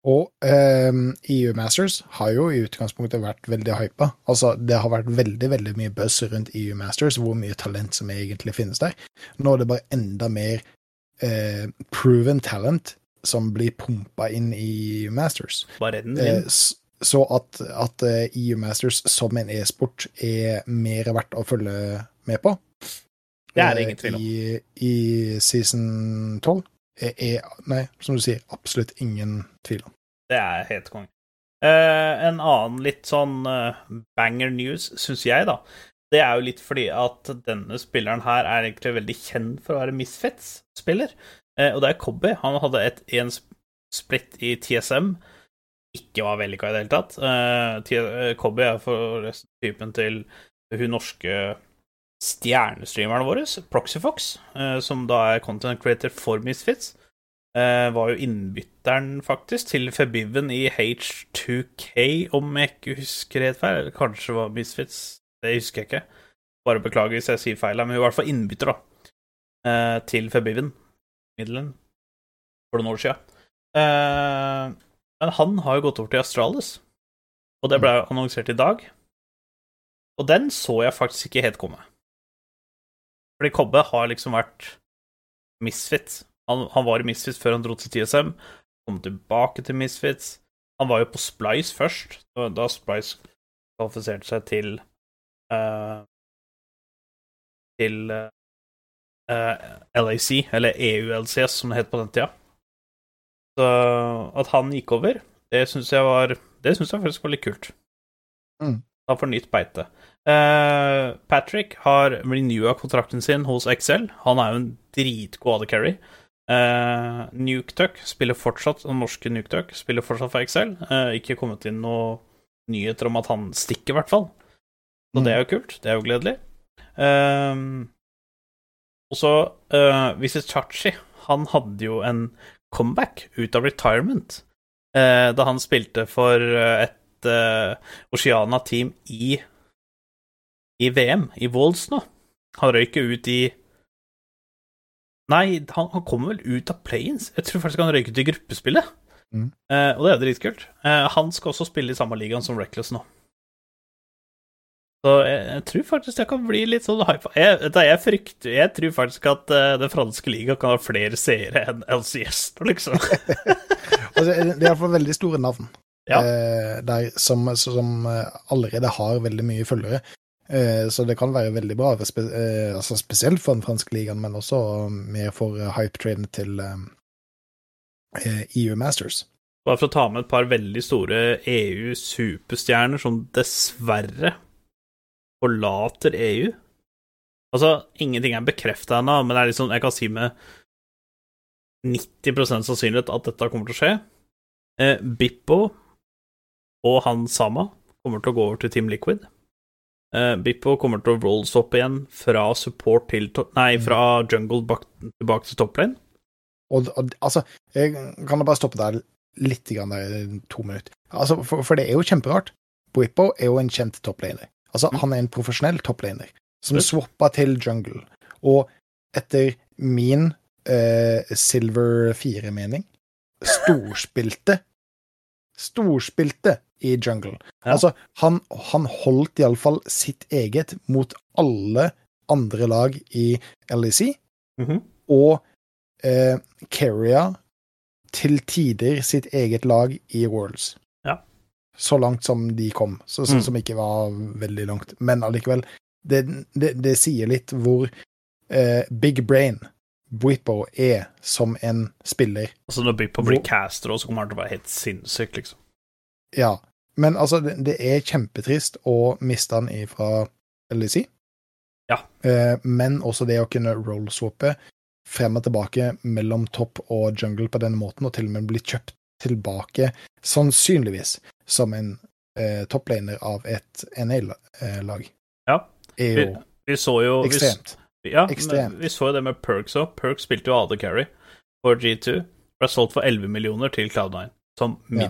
Og ehm, EU Masters har jo i utgangspunktet vært veldig hypa. Altså, det har vært veldig veldig mye buzz rundt EU Masters, hvor mye talent som egentlig finnes der. Nå er det bare enda mer eh, proven talent som blir pumpa inn i EU Masters. Eh, så at, at eh, EU Masters som en e-sport er mer verdt å følge med på Det er det eh, ingen tvil om. I, i season 12 er, er Nei, som du sier, absolutt ingen tvil om. Det er helt konge. Uh, en annen litt sånn uh, banger news, syns jeg, da, det er jo litt fordi at denne spilleren her er egentlig veldig kjent for å være Misfits-spiller. Eh, og det er Cobby. Han hadde et, en splitt split i TSM. Ikke var vellykka i det hele tatt. Eh, eh, Cobby er forresten typen til hun norske stjernestreameren vår, Proxyfox, eh, som da er content creator for Misfits. Eh, var jo innbytteren, faktisk, til Febiven i H2K, om jeg ikke husker helt feil. Eller kanskje var Misfits, det husker jeg ikke. Bare beklager hvis jeg sier feil, men hun var i hvert fall innbytter, da. Eh, til Febiven, Midland, for noen år siden. Eh, men han har jo gått over til Astralis, og det ble annonsert i dag. Og den så jeg faktisk ikke helt komme. Fordi Kobbe har liksom vært Misfit. Han, han var i Misfits før han dro til TSM, kom tilbake til Misfits. Han var jo på Splice først, da- da Splice kvalifiserte seg til uh, Til eh, LAC, eller EULCS, som det het på den tida. Så at han gikk over, det syns jeg var Det syns jeg faktisk var litt kult. Mm. Han får nytt beite. Uh, Patrick har renewa kontrakten sin hos XL. Han er jo en dritgod AD Carry. Uh, Nuketuck spiller fortsatt, den norske Nuketuck spiller fortsatt for Excel. Uh, ikke kommet inn noen nyheter om at han stikker, i hvert fall. Så det er jo kult. Det er jo gledelig. Um, og så uh, Visit Chachi, han hadde jo en comeback ut av retirement uh, da han spilte for eh, et uh, Oceana-team i i VM, i Wolds nå. Han røyker ut i Nei, han, han kommer vel ut av play-ins. Jeg tror faktisk han røyk ut i gruppespillet. Mm. Uh, og det er dritkult. Uh, han skal også spille i samme ligaen som Reckless nå. Så jeg, jeg tror faktisk jeg kan bli litt sånn hypa. Jeg, jeg frykter Jeg tror faktisk at uh, den franske liga kan ha flere seere enn LCS, liksom. Altså, det er iallfall veldig store navn Ja. uh, der som, som eh, allerede har veldig mye følgere. Uh, så det kan være veldig bra, spe, altså spesielt for den franske ligaen, men også mer for hype-traden til EU Masters. Bare for å ta med et par veldig store EU-superstjerner som dessverre forlater EU. Altså, ingenting er bekrefta ennå, men det er liksom, jeg kan si med 90% sannsynlighet at dette kommer til å skje. Eh, Bippo og han Sama kommer til å gå over til Team Liquid. Eh, Bippo kommer til å rolls opp igjen fra support til Nei, fra jungle bak tilbake til toplane. Og, og altså, jeg kan bare stoppe der litt grann der i to minutter. Altså, for, for det er jo kjemperart. Bippo er jo en kjent topplaner. Altså, han er en profesjonell topplaner som Mm. swappa til jungle. Og etter min uh, Silver 4-mening storspilte Storspilte i jungle. Ja. Altså, han, han holdt iallfall sitt eget mot alle andre lag i LEC Mhm. og uh, Keria til tider sitt eget lag i Worlds. Så langt som de kom, så, så, Mm. som ikke var veldig langt. Men allikevel, det, det, det sier litt hvor eh, big brain Bwipo er som en spiller. Altså, når Bwipo blir caster så kommer han til å være helt sinnssyk, liksom. Ja. Men altså, det, det er kjempetrist å miste han ifra LDC. Ja. Eh, men også det å kunne rollswappe frem og tilbake mellom topp og jungle på denne måten, og til og med bli kjøpt tilbake, sannsynligvis, som en eh, topplaner av et NA-lag, Ja. er Vi, jo vi så jo vi- Ja, Ekstremt. vi så jo det med Perks òg. Perks spilte jo AD Carry for G2. Ble solgt for 11 millioner til Cloud9 som Ja.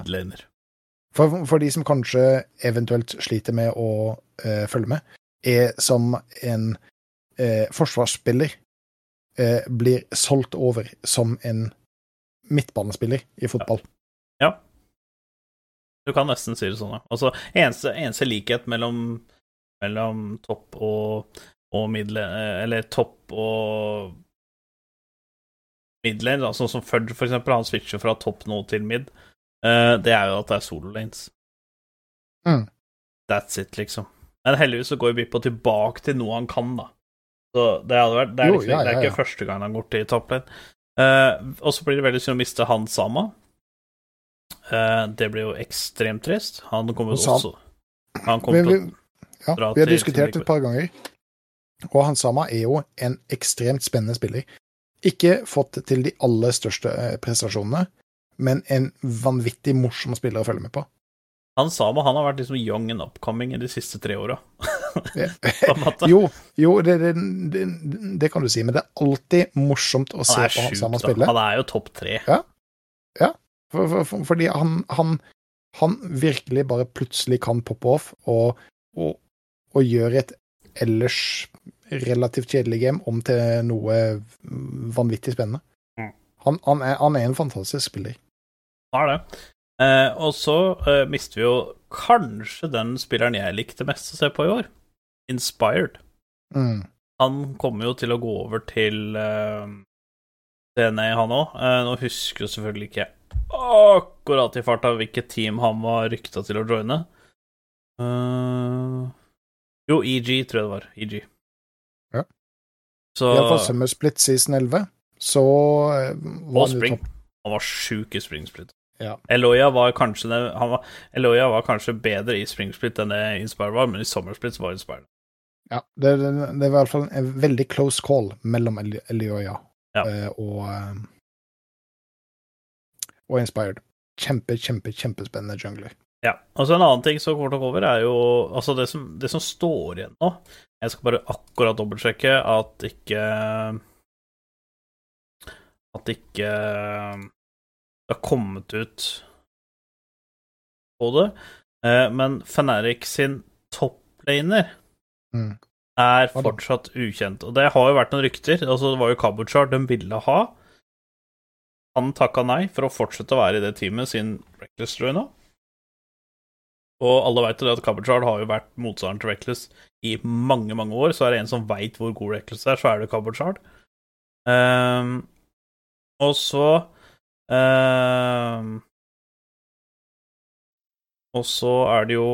For, for de som kanskje eventuelt sliter med å eh, følge med, er som en eh, forsvarsspiller eh, blir solgt over som en midtbanespiller i fotball. Ja. Du kan nesten si det sånn, ja. Altså, eneste, eneste likhet mellom, mellom topp og, og midlane Eller topp og midlane, da, sånn som Fudge, for eksempel. Han switcher fra topp nå til mid. uh, det er jo at det er solo lanes. Mm. That's it, liksom. Men heldigvis så går Bippo tilbake til noe han kan, da. Så det, hadde vært, det, er, Jo, liksom, ja, det er ikke første gang han går til topplane. Uh, og så blir det veldig synd å miste han Sama. Eh, det blir jo ekstremt trist. Han kommer jo også Han kommer Vi, vi, til å ja, dra vi har diskutert et par ganger, og han Sama er jo en ekstremt spennende spiller. Ikke fått til de aller største eh, prestasjonene, men en vanvittig morsom spiller å følge med på. Han Sama han har vært liksom young and upcoming i de siste tre åra. Ja. Jo, jo det, det, det, det kan du si, men det er alltid morsomt å se på han Sama spille. Han er jo topp tre. For, for, for, fordi han, han, han virkelig bare plutselig kan poppe off og, og, og gjøre et ellers relativt kjedelig game om til noe vanvittig spennende. Mm. Han, han, er, han er en fantastisk spiller. Har det. Eh, og så eh, mister vi jo kanskje den spilleren jeg likte mest å se på i år. Inspired. Mm. Han kommer jo til å gå over til eh, DNA, han òg. nå husker jeg selvfølgelig ikke akkurat i farta hvilket team han var rykta til å joine. Uh, jo, EG, tror jeg det var. EG. Ja. Så Iallfall Summer Split season 11, så eh, var Og Spring. Han var sjuk i Spring Split. Ja. Eloya var kanskje var, Eloya var kanskje bedre i Spring Split enn det Inspire var, men i Summer Split var Inspire Ja, det, det, var fall en veldig close call mellom Eloya Ja. eh, og, og Inspired. Kjempe, kjempe, kjempespennende jungler. Ja. altså en annen ting som kommer til å gå over, er jo altså det som, det som står igjen nå Jeg skal bare akkurat dobbeltsjekke at ikke At ikke det har kommet ut på det. Eh, Men Feneric sin topplaner Mm. er fortsatt ukjent. Og det har jo vært noen rykter. Altså, det var jo Kabuchar de ville ha. Han takka nei for å fortsette å være i det teamet siden Reckless dro nå. Og alle veit jo det at Kabuchar har jo vært motstanderen til Reckless i mange, mange år. Så er det en som veit hvor god Reckless er, så er det Kabuchar. Um, og så um, Og så er det jo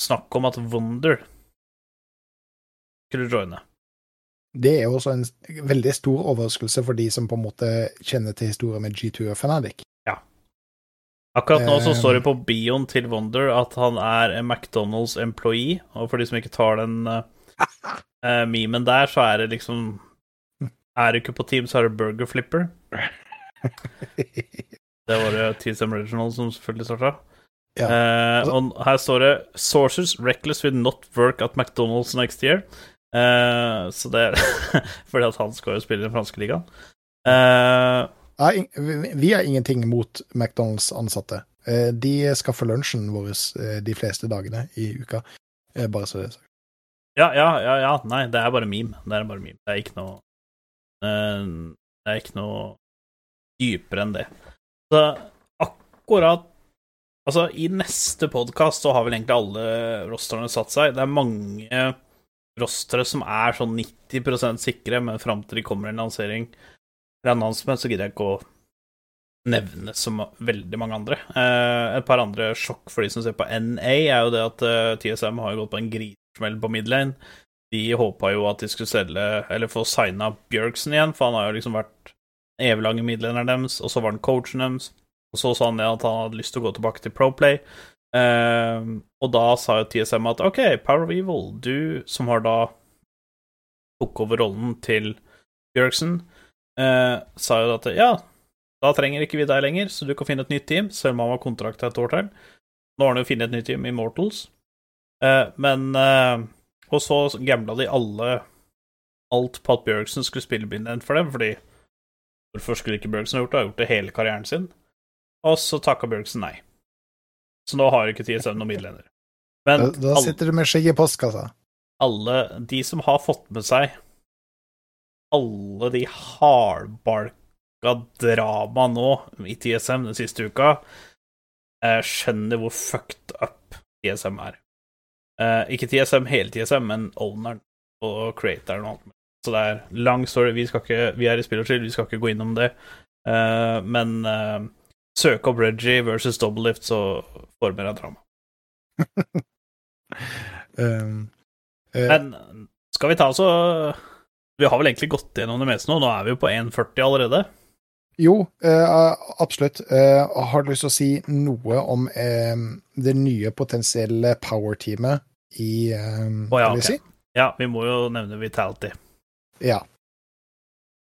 snakk om at Wunder skulle joine. Det er jo også en veldig stor overraskelse for de som på en måte kjenner til historien med G2 og Fnatic. Akkurat nå så Eh, står det på bioen til Wonder at han er en McDonald's employee, og for de som ikke tar den uh, memen der, så er det liksom Er du ikke på team, så er det Burger Flipper. Det var det TSM Original som selvfølgelig starta. Ja. Uh, og her står det 'Sources reckless will not work at McDonald's next year'. Eh, så det er fordi at han skal jo spille i den franske ligaen. Uh, vi- har ingenting mot McDonald's-ansatte. Eh, De skaffer lunsjen vår de fleste dagene i uka. Bare så det er sagt. Ja, ja, ja, ja. Nei, det er bare meme. Det er bare meme. Det er ikke noe Det er ikke noe dypere enn det. Så akkurat Altså, i neste podkast så har vel egentlig alle rosterne satt seg. Det er mange rostere som er sånn 90 sikre, men fram til de kommer en lansering eller announcement, så gidder jeg ikke å nevne som veldig mange andre. Eh, et par andre sjokk for de som ser på NA, er jo det at eh, TSM har gått på en grismell på midlane. De håpa jo at de skulle selge, eller få signa Bjørksen igjen, for han har jo liksom vært den eviglange midlaneren deres, og så var han coachen deres. Og så sa han at han hadde lyst til å gå tilbake til Proplay. Eh, og da sa jo TSM at OK, Power of Evil, du som har da tok over rollen til Bjørksen, uh, sa jo at ja, da trenger ikke vi deg lenger, så du kan finne et nytt team, selv om han var kontrakta et år til. Nå har han jo funnet et nytt team, Immortals. uh, men uh, Og så gambla de alle alt på at Bjørksen skulle spille bind for dem, fordi hvorfor skulle ikke Bjørksen ha gjort det? ha gjort det hele karrieren sin. Og så takka Bjørksen nei. Så nå har ikke TSM noen midler. Men Da, da alle- sitter du med skjegg i postkassa. alle de som har fått med seg alle de hardbarka drama nå i TSM den siste uka, eh, skjønner hvor fucked up TSM er. Eh, ikke TSM hele TSM, men owneren og creatoren og alt mulig. Så det er lang story. Vi, ikke, vi er i spill og chill, vi skal ikke gå innom det. Eh, men eh, søk opp Reggie versus Double Lift, så former jeg drama. Um, uh, Men skal vi ta og Vi har vel egentlig gått gjennom det meste nå. Nå er vi jo på 1,40 allerede. jo, uh, absolutt. Uh, har du lyst til å si noe om det nye potensielle power-teamet i um, oh, ja, LEC? ok. Ja, vi må jo nevne Vitality. Ja.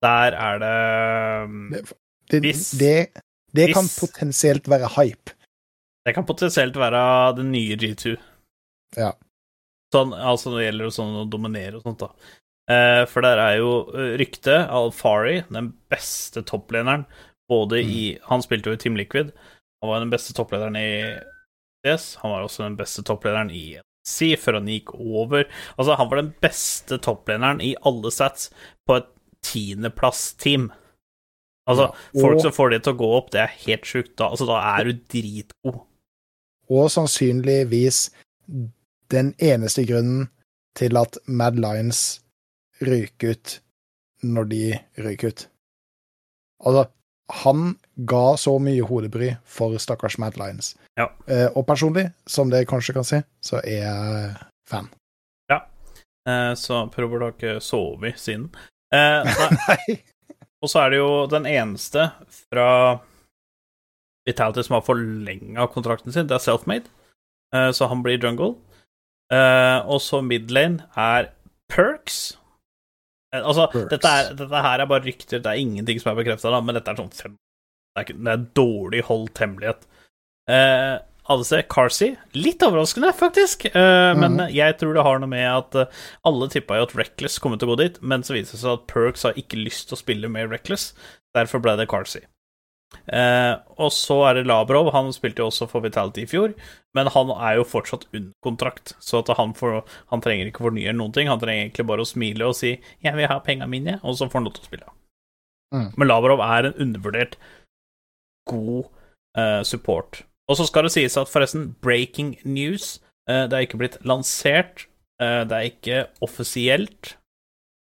Der er det Det, Hvis- det, det kan hvis- potensielt være hype. Det kan potensielt være den nye G2. Ja. Sånn, altså det gjelder sånn å dominere og sånt, da. Eh, for der er jo ryktet Al-Fari, den beste topplederen, både i Han spilte jo i Team Liquid. Han var den beste topplederen i CS. Han var også den beste topplederen i NC før han gikk over. Altså, han var den beste topplederen i alle sats på et tiendeplass-team. Altså, Ja, folk og- som får det til å gå opp, det er helt sjukt. Da, altså, da er du dritgod. Og sannsynligvis den eneste grunnen til at Mad Lions ryker ut når de ryker ut. Altså, han ga så mye hodebry for stakkars Mad Lions. Ja. Eh, og personlig, som dere kanskje kan si, så er jeg fan. Eh, så prøver dere ikke sove siden. Eh, Nei. Og så er det jo den eneste fra Vitality som har forlenga kontrakten sin, det er Selfmade, eh, så han blir jungle. Eh, og så midlane er Perks. Eh, altså, Perks. Dette, er, dette her er bare rykter, det er ingenting som er bekrefta, men dette er sånn Det er, ikke, det er dårlig holdt hemmelighet. ADC Carsey, litt overraskende, faktisk. Eh, Men jeg tror det har noe med at eh, alle tippa jo at Reckless kom til å gå dit, men så viser det seg at Perks har ikke lyst til å spille med Reckless. Derfor ble det Carsey. Eh, og så er det Labrov. Han spilte jo også for Vitality i fjor, men han er jo fortsatt under kontrakt, så at han, får, han trenger ikke fornye noen ting. Han trenger egentlig bare å smile og si 'jeg vil ha penga mine', og så får han lov til å spille. Mm. Men Labrov er en undervurdert god support. Og så skal det sies at forresten, breaking news eh, Det er ikke blitt lansert. eh, det er ikke offisielt.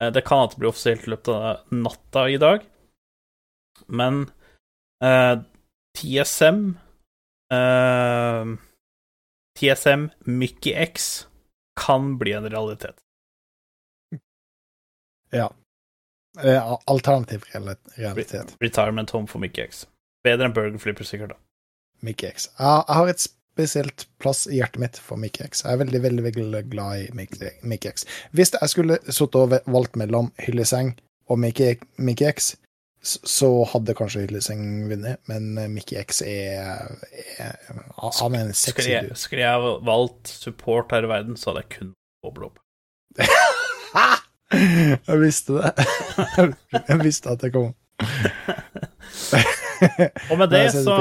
Eh, det kan at det blir offisielt i løpet av natta i dag. Men eh, TSM eh, TSM Mickey X kan bli en realitet. Ja. Alternativ realitet. Retirement home for Mickey X. Bedre enn Burger Flipper, sikkert. da. Mickey X. Jeg jeg har et spesielt plass i hjertet mitt for Mickey X. Jeg er veldig, veldig veldig glad i Mickey Mickey X. Hvis jeg skulle sittet og valgt mellom Hylleseng og Mickey, Mickey X, så hadde kanskje Hylleseng vunnet, men Mickey X er, er Han er en sexy Skulle jeg, skulle jeg valgt support her i verden, så hadde jeg kun Boblob. Jeg visste det. Jeg visste at det kom. Og med det, så,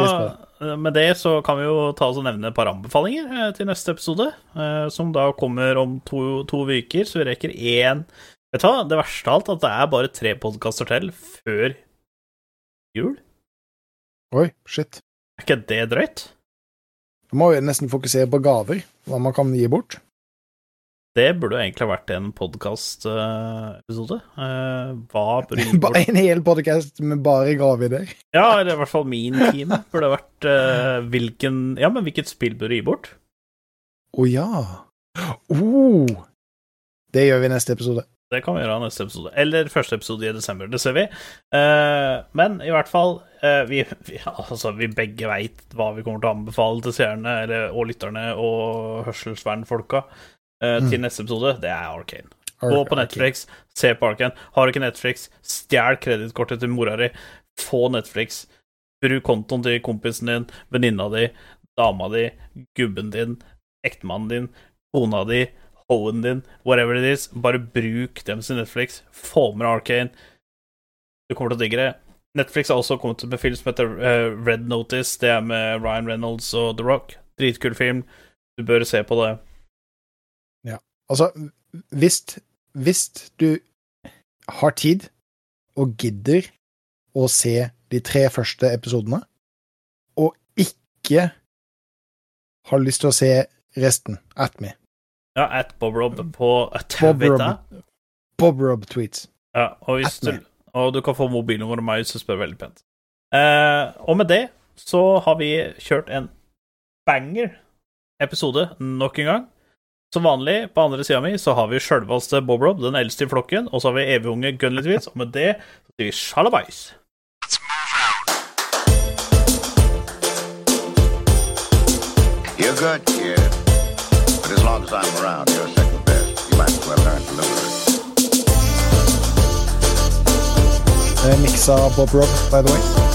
med det så kan vi jo ta oss og nevne et par anbefalinger eh, til neste episode, eh, som da kommer om to, to uker, så vi rekker én Vet du hva, det verste av alt at det er bare tre podkaster til før jul. Oi, shit. Er ikke det drøyt? Da må jo nesten fokusere på gaver, hva man kan gi bort. Det burde jo egentlig vært en podkastepisode. Uh, hva bort? en hel podcast med bare gravider? Ja, eller i hvert fall min time burde vært uh, hvilken Ja, men hvilket spill burde gi bort? Å ja. Oh. Det gjør vi i neste episode. Det kan vi gjøre i neste episode. Eller første episode i desember. Det ser vi. Uh, men i hvert fall uh, vi, vi, altså, vi begge veit hva vi kommer til å anbefale til seerne og lytterne og hørselsvernfolka eh, til neste episode. Det er Arkane Gå på Netflix, se på Arkane. Har du ikke Netflix, stjel kredittkortet til mora di. Få Netflix. Bruk kontoen til kompisen din, venninna di, dama di, gubben din, ektemannen din, kona di, hoen din, whatever it is. Bare bruk dem til Netflix. Få med Arkane. Du kommer til å digge det. Netflix har også kommet med film som heter eh, Red Notice. Det er med Ryan Reynolds og The Rock. Dritkul film. Du bør se på det. Altså, hvis, hvis du har tid og gidder å se de tre første episodene, og ikke har lyst til å se resten at me, Ja, at Bob Rob på Twitter. Bob Rob. Tweets. Ja, og, hvis du, og du kan få mobilnummeret meg så spør veldig pent. Eh, og med det så har vi kjørt en banger-episode nok en gang. Som vanlig, på andre sida mi, så har vi sjølveste Bob Rob, den eldste i flokken, og så har vi evigunge Gunlitwitz, og med det så sier vi sjalabais. You're good, kid. But as long as I'm around, you're second best. You might as well learn to live with it. Miksa Bob Rob, by the way.